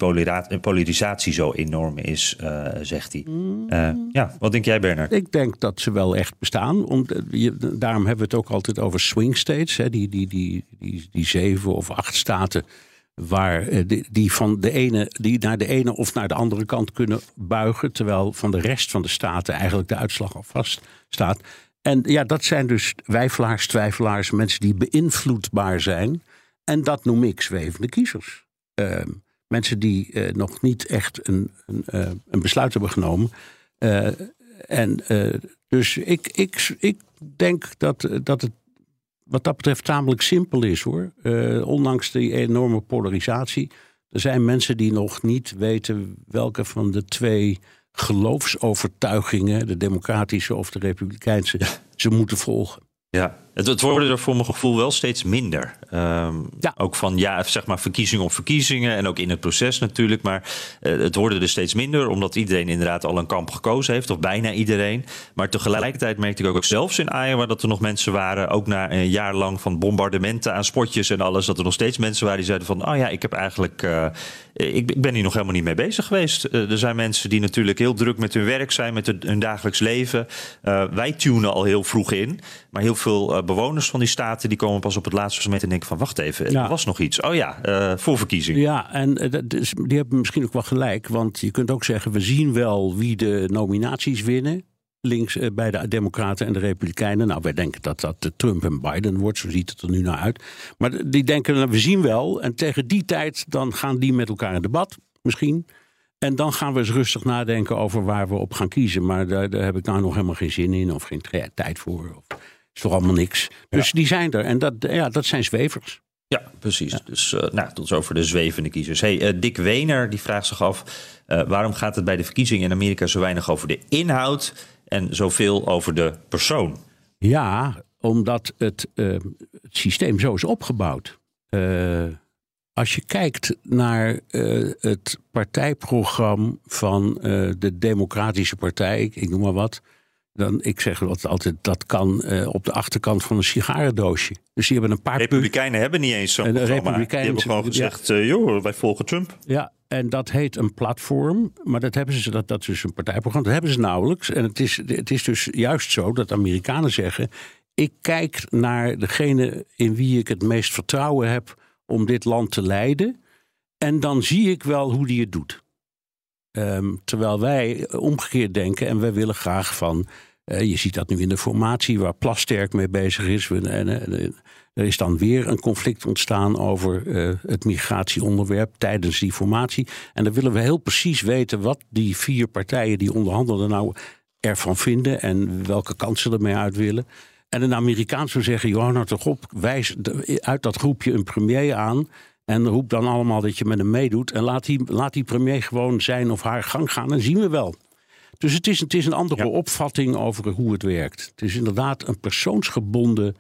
[SPEAKER 4] polarisatie zo enorm is, eh, zegt hij. Eh, ja, wat denk jij Bernard?
[SPEAKER 1] Ik denk dat ze wel echt bestaan. Om, je, daarom hebben we het ook altijd over swing states. Hè, die, die, die, die, die zeven of acht staten. Waar die, die, van de ene, die naar de ene of naar de andere kant kunnen buigen. Terwijl van de rest van de staten eigenlijk de uitslag al vast staat. En ja, dat zijn dus wijfelaars, twijfelaars, mensen die beïnvloedbaar zijn. En dat noem ik zwevende kiezers. Ehm, mensen die eh, nog niet echt een, een, eh, een besluit hebben genomen. Eh, en dus ik, ik, ik denk dat, dat het wat dat betreft tamelijk simpel is hoor. Ondanks die enorme polarisatie. Er zijn mensen die nog niet weten welke van de twee geloofsovertuigingen, de democratische of de republikeinse, ze moeten volgen.
[SPEAKER 4] Ja, het, het worden er voor mijn gevoel wel steeds minder. Ehm, Ook van ja, zeg maar verkiezingen op verkiezingen en ook in het proces natuurlijk. Maar eh, het worden er steeds minder, omdat iedereen inderdaad al een kamp gekozen heeft, of bijna iedereen. Maar tegelijkertijd merkte ik ook, ook zelfs in Iowa dat er nog mensen waren, ook na een jaar lang van bombardementen aan spotjes en alles, dat er nog steeds mensen waren die zeiden van, oh ja, ik heb eigenlijk, eh, ik, ik ben hier nog helemaal niet mee bezig geweest. Eh, er zijn mensen die natuurlijk heel druk met hun werk zijn, met hun, hun dagelijks leven. Wij tunen al heel vroeg in, maar heel veel bewoners van die staten die komen pas op het laatste moment en denken van, wacht even,
[SPEAKER 1] Ja.
[SPEAKER 4] er was nog iets. Oh ja, eh voor verkiezingen.
[SPEAKER 1] Ja, en eh, die hebben misschien ook wel gelijk. Want je kunt ook zeggen, we zien wel wie de nominaties winnen. Links eh, bij de Democraten en de Republikeinen. Nou, wij denken dat dat Trump en Biden wordt. Zo ziet het er nu naar uit. Maar die denken, nou, we zien wel. En tegen die tijd dan gaan die met elkaar in debat. Misschien. En dan gaan we eens rustig nadenken over waar we op gaan kiezen. Maar daar, daar heb ik nou nog helemaal geen zin in. Of geen tijd voor. Of, is toch allemaal niks. Dus die zijn er. En dat, ja, dat zijn zwevers.
[SPEAKER 4] Ja, precies. Dus eh, nou, tot zover de zwevende kiezers. Hey, eh, Dick Wener die vraagt zich af... eh, waarom gaat het bij de verkiezingen in Amerika zo weinig over de inhoud... en zoveel over de persoon?
[SPEAKER 1] Ja, omdat het, het systeem zo is opgebouwd. Als je kijkt naar het partijprogramma van de Democratische Partij, ik noem maar wat. Dan, ik zeg wat altijd, dat kan eh, op de achterkant van een sigarendoosje. Dus die hebben een paar
[SPEAKER 4] Republikeinen hebben niet eens zo'n programma. Die
[SPEAKER 1] Republikeinen-
[SPEAKER 4] hebben gewoon
[SPEAKER 1] ja.
[SPEAKER 4] gezegd... eh, joh, wij volgen Trump.
[SPEAKER 1] Ja, en dat heet een platform. Maar dat hebben ze, dat, dat is dus een partijprogramma. Dat hebben ze nauwelijks. En het is, het is dus juist zo dat Amerikanen zeggen. Ik kijk naar degene in wie ik het meest vertrouwen heb om dit land te leiden. En dan zie ik wel hoe die het doet. Ehm, terwijl wij omgekeerd denken en wij willen graag van. eh, je ziet dat nu in de formatie waar Plasterk mee bezig is. En, eh, er is dan weer een conflict ontstaan over eh, het migratieonderwerp tijdens die formatie. En dan willen we heel precies weten wat die vier partijen die onderhandelen nou ervan vinden en welke kansen ermee uit willen. En een Amerikaan zou zeggen: joh, nou toch op, wijs uit dat groepje een premier aan. En roep dan allemaal dat je met hem meedoet. En laat die, laat die premier gewoon zijn of haar gang gaan. En zien we wel. Dus het is, het is een andere opvatting over hoe het werkt. Het is inderdaad een persoonsgebonden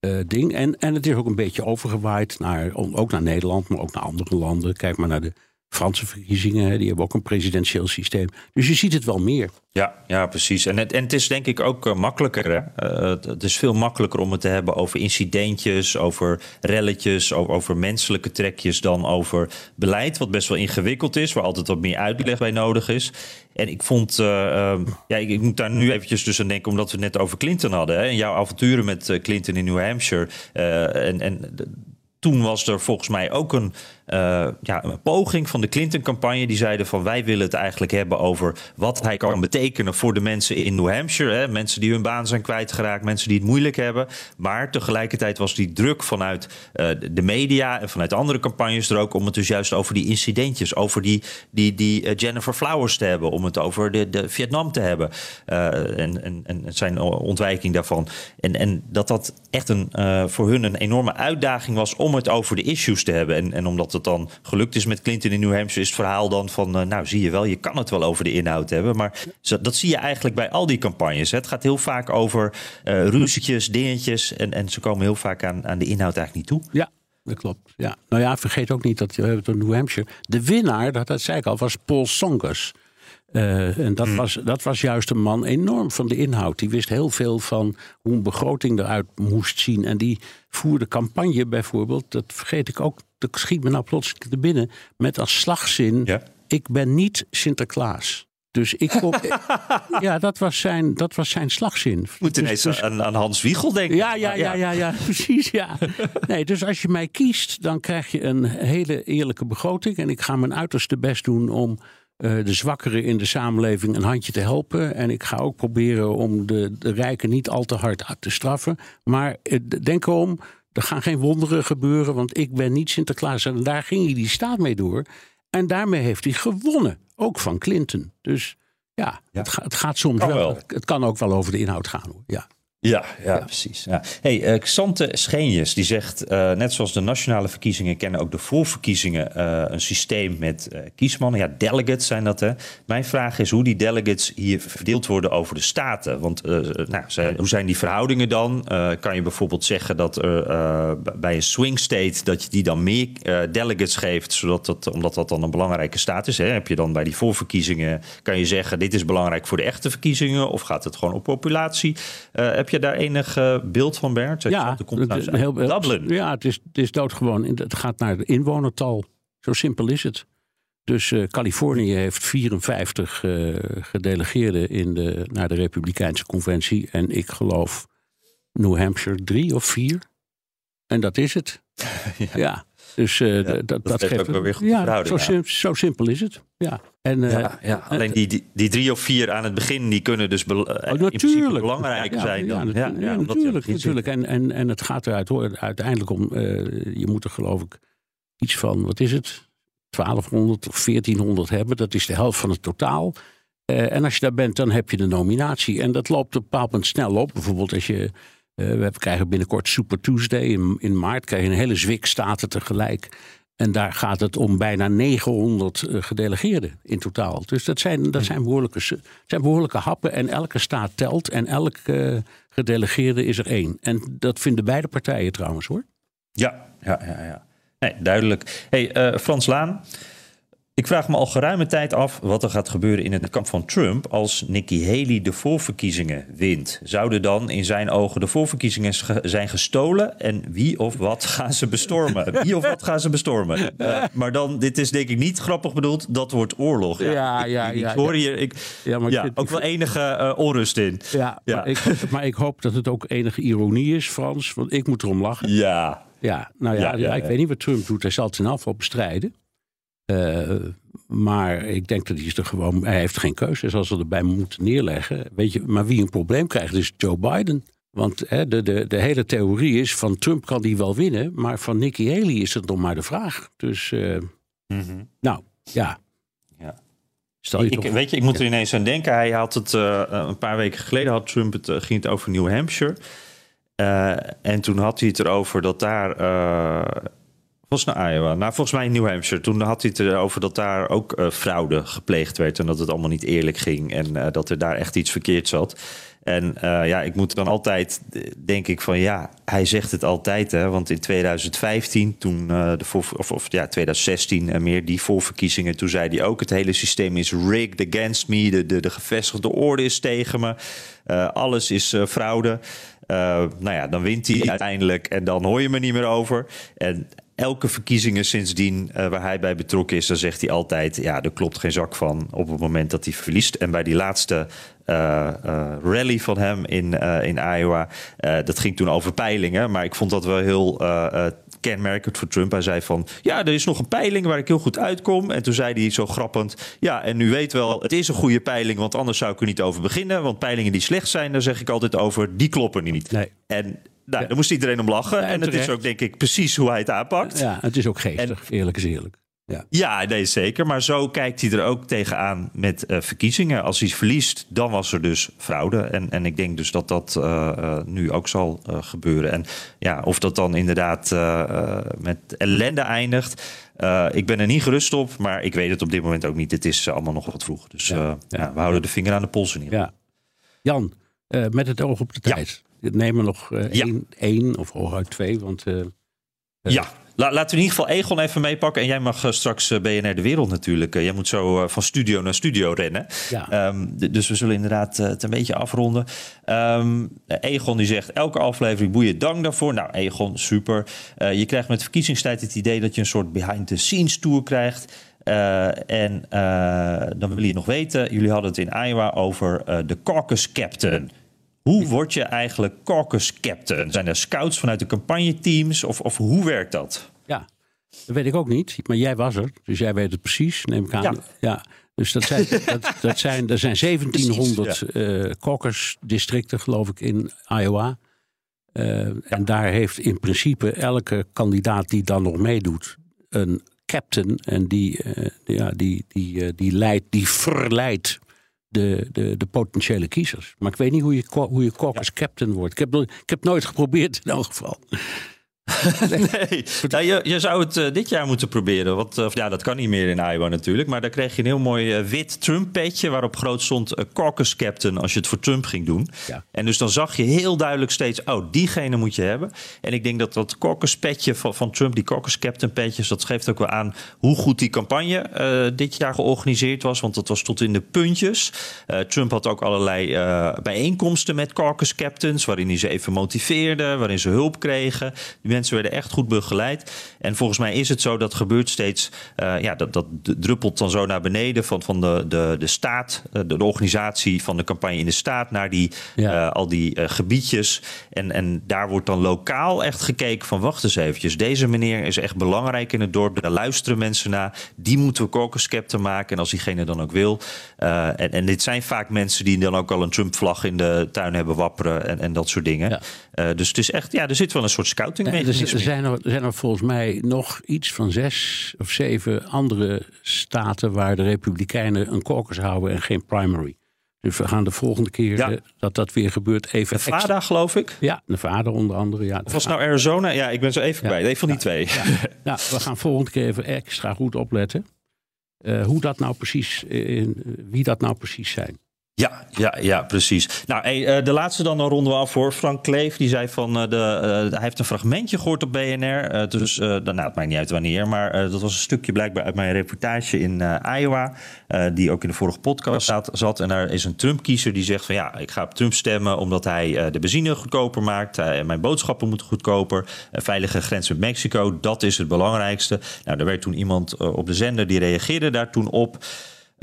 [SPEAKER 1] eh, ding. En, en het is ook een beetje overgewaaid naar, ook naar Nederland, maar ook naar andere landen. Kijk maar naar de Franse verkiezingen. Die hebben ook een presidentieel systeem. Dus je ziet het wel meer.
[SPEAKER 4] Ja, ja, precies. En het, en het is denk ik ook eh, makkelijker. Eh, het, is veel makkelijker om het te hebben over incidentjes, over relletjes, over, over menselijke trekjes dan over beleid, wat best wel ingewikkeld is, waar altijd wat meer uitleg bij nodig is. En ik vond, eh, ehm, ja, ik, moet daar nu eventjes dus aan denken, omdat we net over Clinton hadden. Hè? En jouw avonturen met Clinton in New Hampshire. En en toen was er volgens mij ook een eh, ja, een poging van de Clinton-campagne. Die zeiden van wij willen het eigenlijk hebben over wat hij kan betekenen voor de mensen in New Hampshire. Hè? Mensen die hun baan zijn kwijtgeraakt, mensen die het moeilijk hebben. Maar tegelijkertijd was die druk vanuit uh, de media en vanuit andere campagnes er ook om het dus juist over die incidentjes, over die, die, die uh, Jennifer Flowers te hebben, om het over de, de Vietnam te hebben en, en, en zijn ontwijking daarvan. En, en dat dat echt een, voor hun een enorme uitdaging was om het over de issues te hebben. En, en omdat het dan gelukt is met Clinton in New Hampshire, is het verhaal dan van, uh, nou zie je wel, je kan het wel over de inhoud hebben. Maar dat zie je eigenlijk bij al die campagnes. Hè. Het gaat heel vaak over uh, ruzietjes, dingetjes. En, en ze komen heel vaak aan, aan de inhoud eigenlijk niet toe.
[SPEAKER 1] Ja. Dat klopt. Ja. Nou ja, vergeet ook niet dat we hebben het New Hampshire. De winnaar, dat, dat zei ik al, was Paul Songers. Uh, en dat, hmm. was, dat was juist een man enorm van de inhoud. Die wist heel veel van hoe een begroting eruit moest zien. En die voerde campagne bijvoorbeeld, dat vergeet ik ook, dat schiet me nou plots te binnen, met als slagzin: ja. Ik ben niet Sinterklaas. Dus ik kom. ja, dat was zijn, dat was zijn slagzin.
[SPEAKER 4] Moet ineens dus, aan, aan, Hans Wiegel denken.
[SPEAKER 1] Ja, ja, ja, ja, ja, precies. Ja. Nee, dus als je mij kiest, dan krijg je een hele eerlijke begroting. En ik ga mijn uiterste best doen om uh, de zwakkeren in de samenleving een handje te helpen. En ik ga ook proberen om de, de rijken niet al te hard te straffen. Maar uh, denk erom, er gaan geen wonderen gebeuren, want ik ben niet Sinterklaas. En daar ging hij die staat mee door. En daarmee heeft hij gewonnen, ook van Clinton. Dus ja, ja. Het, ga, het, gaat soms wel, wel. Het kan ook wel over de inhoud gaan hoor. Ja.
[SPEAKER 4] Ja, ja, precies. Ja. Hey, uh, Xante Scheenjes die zegt, uh, net zoals de nationale verkiezingen kennen ook de voorverkiezingen uh, een systeem met kiesmannen. Ja, delegates zijn dat. Hè. Mijn vraag is hoe die delegates hier verdeeld worden over de staten. Want nou, hoe zijn die verhoudingen dan? kan je bijvoorbeeld zeggen dat er bij een swing state dat je die dan meer delegates geeft, zodat dat, omdat dat dan een belangrijke staat is. Hè. Heb je dan bij die voorverkiezingen, kan je zeggen dit is belangrijk voor de echte verkiezingen of gaat het gewoon op populatie? heb je daar enig uh, beeld van, Bert?
[SPEAKER 1] Ja,
[SPEAKER 4] het komt
[SPEAKER 1] uit heel, Dublin. Ja, het is, het is doodgewoon. Het gaat naar de inwonertal. Zo simpel is het. Dus uh, Californië heeft 54 uh, gedelegeerden in de, naar de Republikeinse Conventie. En ik geloof New Hampshire drie of vier. En dat is het. ja. ja. Dus uh, ja, dat, dat, geeft
[SPEAKER 4] ook wel weer goed
[SPEAKER 1] ja, zo, sim, zo, simpel is het. Ja. En, uh,
[SPEAKER 4] ja, ja, alleen die, die, die, drie of vier aan het begin, die kunnen dus be oh, in principe belangrijk zijn. Dan.
[SPEAKER 1] Ja, ja, natuurlijk. natuurlijk. En, en, en het gaat eruit hoor, uiteindelijk om, uh, je moet er geloof ik iets van, wat is het? 1200 of 1400 hebben. Dat is de helft van het totaal. Uh, en als je daar bent, dan heb je de nominatie. En dat loopt op een bepaald moment snel op. Bijvoorbeeld als je we krijgen binnenkort Super Tuesday. In, in maart krijg je een hele zwik staten tegelijk. En daar gaat het om bijna 900 uh, gedelegeerden in totaal. Dus dat zijn, dat zijn, behoorlijke, zijn behoorlijke happen. En elke staat telt. En elke uh, gedelegeerde is er één. En dat vinden beide partijen trouwens hoor.
[SPEAKER 4] Ja, ja, ja. ja. Nee, duidelijk. Hey, Frans Laan. Ik vraag me al geruime tijd af wat er gaat gebeuren in het kamp van Trump als Nikki Haley de voorverkiezingen wint. Zouden dan in zijn ogen de voorverkiezingen zijn gestolen en wie of wat gaan ze bestormen? Wie of wat gaan ze bestormen? Uh, maar dan, dit is denk ik niet grappig bedoeld, dat wordt oorlog.
[SPEAKER 1] Ja, ja, ja.
[SPEAKER 4] Ik, ik hoor hier ik, ja, maar ja, ook wel enige uh, onrust in.
[SPEAKER 1] Ja, ja. Maar, ik, maar ik hoop dat het ook enige ironie is, Frans, want ik moet erom lachen.
[SPEAKER 4] Ja.
[SPEAKER 1] Ja, nou ja, ja, ik weet niet wat Trump doet. Hij zal het in afval bestrijden. Uh, maar ik denk dat hij is er gewoon. Hij heeft geen keuze. Hij zal ze erbij moeten neerleggen. Weet je, maar wie een probleem krijgt, is Joe Biden. Want hè, de, de, de hele theorie is: van Trump kan die wel winnen. Maar van Nikki Haley is het nog maar de vraag. Dus. Uh, mm -hmm. Nou, ja.
[SPEAKER 4] ja. Stel je ik, toch... Weet je, ik moet er ineens aan denken. Hij had het uh, een paar weken geleden had Trump het, ging het over New Hampshire. en toen had hij het erover dat daar was naar Iowa. Nou, volgens mij in New Hampshire. Toen had hij het erover dat daar ook uh, fraude gepleegd werd. En dat het allemaal niet eerlijk ging. En uh, dat er daar echt iets verkeerd zat. En uh, ja, ik moet dan altijd, denk ik van ja, hij zegt het altijd. Hè, want in 2015, toen de voor, of, of ja, 2016 en meer, die voorverkiezingen, toen zei hij ook: het hele systeem is rigged against me. De, de, de gevestigde orde is tegen me. alles is fraude. Nou ja, dan wint hij uiteindelijk en dan hoor je me niet meer over. En elke verkiezingen sindsdien uh, waar hij bij betrokken is, dan zegt hij altijd: ja, er klopt geen zak van op het moment dat hij verliest. En bij die laatste uh, uh, rally van hem in, in Iowa, dat ging toen over peilingen. Maar ik vond dat wel heel kenmerkend voor Trump. Hij zei van, ja, er is nog een peiling waar ik heel goed uitkom. En toen zei hij zo grappend, ja, en u weet wel, het is een goede peiling, want anders zou ik er niet over beginnen. Want peilingen die slecht zijn, daar zeg ik altijd over, die kloppen niet.
[SPEAKER 1] Nee.
[SPEAKER 4] En nou, daar moest iedereen om lachen. En het is ook, denk ik, precies hoe hij het aanpakt.
[SPEAKER 1] Ja, het is ook geestig, eerlijk is eerlijk. Ja.
[SPEAKER 4] Ja, nee, zeker. Maar zo kijkt hij er ook tegenaan met eh, verkiezingen. Als hij verliest, dan was er dus fraude. En, en ik denk dus dat dat eh, eh, nu ook zal gebeuren. En ja, of dat dan inderdaad met ellende eindigt. ik ben er niet gerust op, maar ik weet het op dit moment ook niet. Het is allemaal nog wat vroeg. Dus ja, ja, we houden de vinger aan de pols in ieder geval.
[SPEAKER 1] Jan, met het oog op de tijd. Neem er nog eh, één, één of hooguit twee, want... eh,
[SPEAKER 4] Ja, La- laten we in ieder geval Egon even meepakken. En jij mag eh, straks eh, BNR De Wereld natuurlijk. Eh, jij moet zo eh, van studio naar studio rennen.
[SPEAKER 1] Ja.
[SPEAKER 4] Ehm, dus we zullen inderdaad eh, het een beetje afronden. Ehm, Egon die zegt, elke aflevering boeien, dank daarvoor. Nou, Egon, super. Eh, je krijgt met verkiezingstijd het idee dat je een soort behind-the-scenes tour krijgt. Eh, en eh, dan wil je nog weten, jullie hadden het in Iowa over eh, de caucus captain. Hoe word je eigenlijk caucus captain? Zijn er scouts vanuit de campagneteams of, of hoe werkt dat?
[SPEAKER 1] Ja, dat weet ik ook niet. Maar jij was er, dus jij weet het precies, neem ik aan.
[SPEAKER 4] Ja.
[SPEAKER 1] Dus dat zijn, dat, dat zijn, er zijn 1700 eh caucus-districten, geloof ik, in Iowa. Eh, En daar heeft in principe elke kandidaat die dan nog meedoet een captain. En die, eh, ja, die, die, die, leidt, die verleidt de, de, de potentiële kiezers. Maar ik weet niet hoe je, hoe je caucus captain wordt. Ik heb, ik heb nooit geprobeerd in elk geval.
[SPEAKER 4] Nee, nou, je, je zou het eh, dit jaar moeten proberen. Want eh, ja, dat kan niet meer in Iowa natuurlijk. Maar daar kreeg je een heel mooi eh, wit Trump-petje... waarop groot stond caucus captain als je het voor Trump ging doen.
[SPEAKER 1] Ja.
[SPEAKER 4] En dus dan zag je heel duidelijk steeds... oh, diegene moet je hebben. En ik denk dat dat caucus-petje van, van Trump... die caucus captain-petjes, dat geeft ook wel aan... hoe goed die campagne dit jaar georganiseerd was. Want dat was tot in de puntjes. Trump had ook allerlei bijeenkomsten met caucus captains... waarin hij ze even motiveerde, waarin ze hulp kregen... mensen werden echt goed begeleid. En volgens mij is het zo, dat gebeurt steeds... eh, ja, dat, dat druppelt dan zo naar beneden van, van de, de, de staat... eh, de, de organisatie van de campagne in de staat... naar die,
[SPEAKER 1] Ja.
[SPEAKER 4] eh, al die gebiedjes. En, en daar wordt dan lokaal echt gekeken van... wacht eens eventjes, deze meneer is echt belangrijk in het dorp. Daar luisteren mensen naar. Die moeten we caucus maken. En als diegene dan ook wil. en, en dit zijn vaak mensen die dan ook al een Trump-vlag in de tuin hebben wapperen... en, en dat soort dingen. Dus het is echt, ja, er zit wel een soort scouting
[SPEAKER 1] Nee, er, er zijn er, zijn er volgens mij nog iets van zes of zeven andere staten waar de Republikeinen een caucus houden en geen primary. Dus we gaan de volgende keer
[SPEAKER 4] Ja.
[SPEAKER 1] eh, dat dat weer gebeurt even.
[SPEAKER 4] Nevada, geloof ik.
[SPEAKER 1] Ja, Nevada onder andere. Ja,
[SPEAKER 4] Of was nou Arizona? Ja, ik ben zo even kwijt. Een van die twee.
[SPEAKER 1] Nou, we gaan volgende keer even extra goed opletten. eh, hoe dat nou precies, eh, wie dat nou precies zijn.
[SPEAKER 4] Ja, ja, ja, precies. Nou, hey, eh, de laatste dan, dan ronden we af voor. Frank Kleef, die zei van, eh, de, eh, hij heeft een fragmentje gehoord op BNR. dus, eh, nou, het maakt niet uit wanneer, maar dat was een stukje blijkbaar uit mijn reportage in Iowa. die ook in de vorige podcast zat, zat. En daar is een Trump-kiezer die zegt van, ja, ik ga op Trump stemmen omdat hij de benzine goedkoper maakt. Mijn boodschappen moeten goedkoper. Een veilige grens met Mexico, dat is het belangrijkste. Nou, er werd toen iemand op de zender die reageerde daar toen op.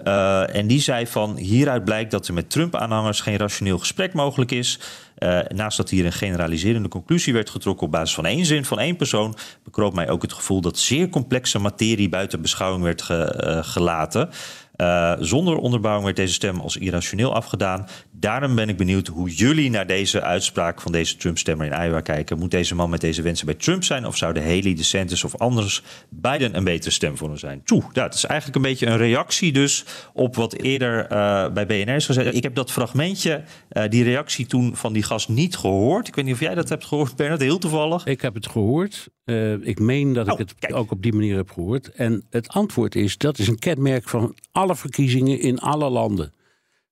[SPEAKER 4] Uh, en die zei van hieruit blijkt dat er met Trump-aanhangers geen rationeel gesprek mogelijk is. Uh, naast dat hier een generaliserende conclusie werd getrokken op basis van één zin van één persoon, bekroop mij ook het gevoel dat zeer complexe materie buiten beschouwing werd ge, uh, gelaten. Uh, zonder onderbouwing werd deze stem als irrationeel afgedaan. Daarom ben ik benieuwd hoe jullie naar deze uitspraak van deze Trump-stemmer in Iowa kijken. Moet deze man met deze wensen bij Trump zijn? Of zouden Haley, DeSantis of anders Biden een betere stem voor hem zijn? Toe, het is eigenlijk een beetje een reactie dus op wat eerder uh, bij BNR is gezegd. Ik heb dat fragmentje, uh, die reactie toen van die gast niet gehoord. Ik weet niet of jij dat hebt gehoord, Bernard, heel toevallig.
[SPEAKER 1] Ik heb het gehoord. Uh, ik meen dat oh, ik het kijk. ook op die manier heb gehoord. En het antwoord is, dat is een kenmerk van alle verkiezingen in alle landen.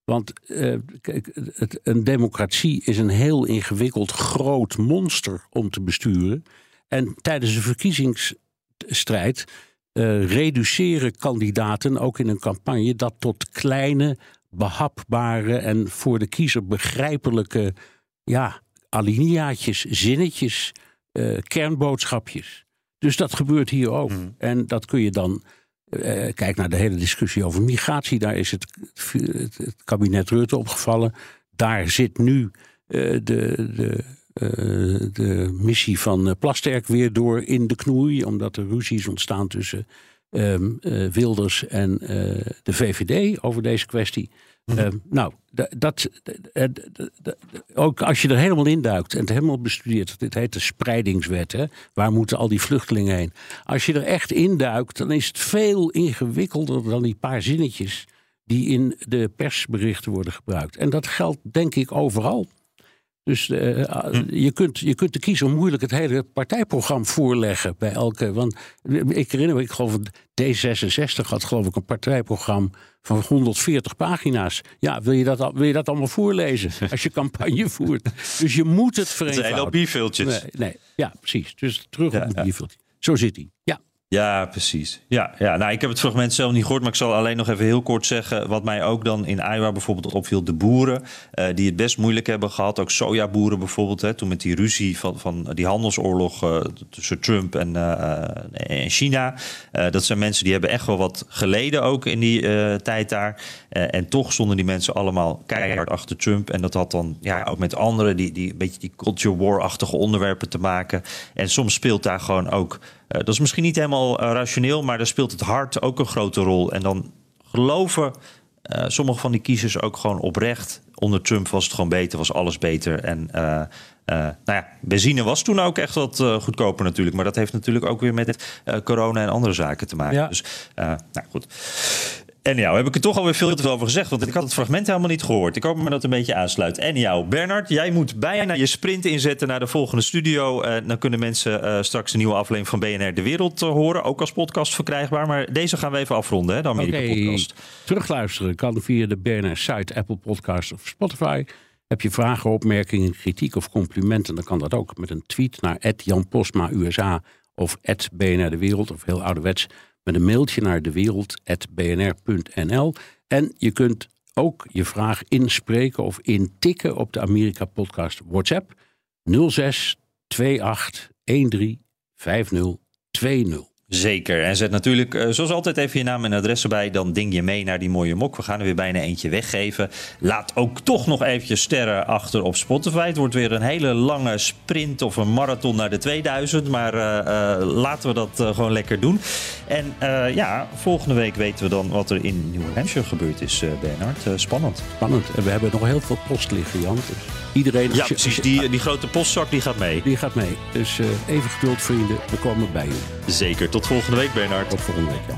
[SPEAKER 1] Want uh, kijk, het, een democratie is een heel ingewikkeld groot monster om te besturen. En tijdens een verkiezingsstrijd uh, reduceren kandidaten ook in een campagne dat tot kleine, behapbare en voor de kiezer begrijpelijke ja, alineaatjes, zinnetjes, uh, kernboodschapjes. Dus dat gebeurt hier ook. Mm. En dat kun je dan uh, kijk naar de hele discussie over migratie. Daar is het, het, het kabinet Rutte opgevallen. Daar zit nu uh, de, de, de missie van Plasterk weer door in de knoei. Omdat er ruzies ontstaan tussen ehm, Wilders en de VVD over deze kwestie. Uh, nou, dat, ook als je er helemaal induikt en het helemaal bestudeert, dit heet de spreidingswet, hè? waar moeten al die vluchtelingen heen? Als je er echt induikt, dan is het veel ingewikkelder dan die paar zinnetjes die in de persberichten worden gebruikt. En dat geldt denk ik overal. Dus uh, je, kunt, je kunt de kiezer moeilijk het hele partijprogramma voorleggen bij elke. Want ik herinner me, ik geloof D66 had geloof ik een partijprogramma van 140 pagina's. Ja, wil je dat, wil je dat allemaal voorlezen als je campagne voert? Dus je moet het vereenvoudigen.
[SPEAKER 4] Het zijn al bierviltjes.
[SPEAKER 1] Nee, nee, ja, precies. Dus terug op het bierviltje. Zo zit hij. Ja.
[SPEAKER 4] Ja, precies. Ja, ja, nou, ik heb het fragment zelf niet gehoord, maar ik zal alleen nog even heel kort zeggen. Wat mij ook dan in Iowa bijvoorbeeld opviel: de boeren uh, die het best moeilijk hebben gehad. Ook sojaboeren bijvoorbeeld. Hè, toen met die ruzie van, van die handelsoorlog uh, tussen Trump en, uh, en China. dat zijn mensen die hebben echt wel wat geleden ook in die tijd daar. en toch stonden die mensen allemaal keihard achter Trump. En dat had dan ja, ook met andere, die, die een beetje die culture war-achtige onderwerpen te maken. En soms speelt daar gewoon ook. Dat is misschien niet helemaal uh, rationeel, maar daar speelt het hart ook een grote rol. En dan geloven uh, sommige van die kiezers ook gewoon oprecht. Onder Trump was het gewoon beter, was alles beter. En uh, nou ja, benzine was toen ook echt wat goedkoper natuurlijk. Maar dat heeft natuurlijk ook weer met corona en andere zaken te maken. Ja. Dus nou goed. En jou heb ik er toch alweer veel te veel over gezegd, want ik had het fragment helemaal niet gehoord. Ik hoop me dat een beetje aansluit. En jou, Bernard, jij moet bijna je sprint inzetten naar de volgende studio. Uh, dan kunnen mensen uh, straks een nieuwe aflevering van BNR De Wereld uh, horen, ook als podcast verkrijgbaar. Maar deze gaan we even afronden, hè, de Amerika-podcast.
[SPEAKER 1] Okay. Terugluisteren kan via de BNR-site, Apple Podcast of Spotify. Heb je vragen, opmerkingen, kritiek of complimenten, dan kan dat ook met een tweet naar Jan Postma USA of BNR De Wereld of heel ouderwets met een mailtje naar dewereld.bnr.nl. En je kunt ook je vraag inspreken of intikken op de Amerika Podcast WhatsApp 06 28 13 5020.
[SPEAKER 4] Zeker. En zet natuurlijk, uh, zoals altijd, even je naam en adres erbij. Dan ding je mee naar die mooie mok. We gaan er weer bijna eentje weggeven. Laat ook toch nog eventjes sterren achter op Spotify. Het wordt weer een hele lange sprint of een marathon naar de 2000. Maar uh, uh, laten we dat gewoon lekker doen. En ja, volgende week weten we dan wat er in New Hampshire gebeurd is, Bernard. spannend.
[SPEAKER 1] Spannend. En we hebben nog heel veel post liggen, Jan. Dus iedereen...
[SPEAKER 4] Ja, precies. Die, die grote postzak die gaat mee.
[SPEAKER 1] Die gaat mee. Dus even geduld, vrienden. We komen bij u.
[SPEAKER 4] Zeker. Tot volgende week, Bernard.
[SPEAKER 1] Tot volgende week, ja.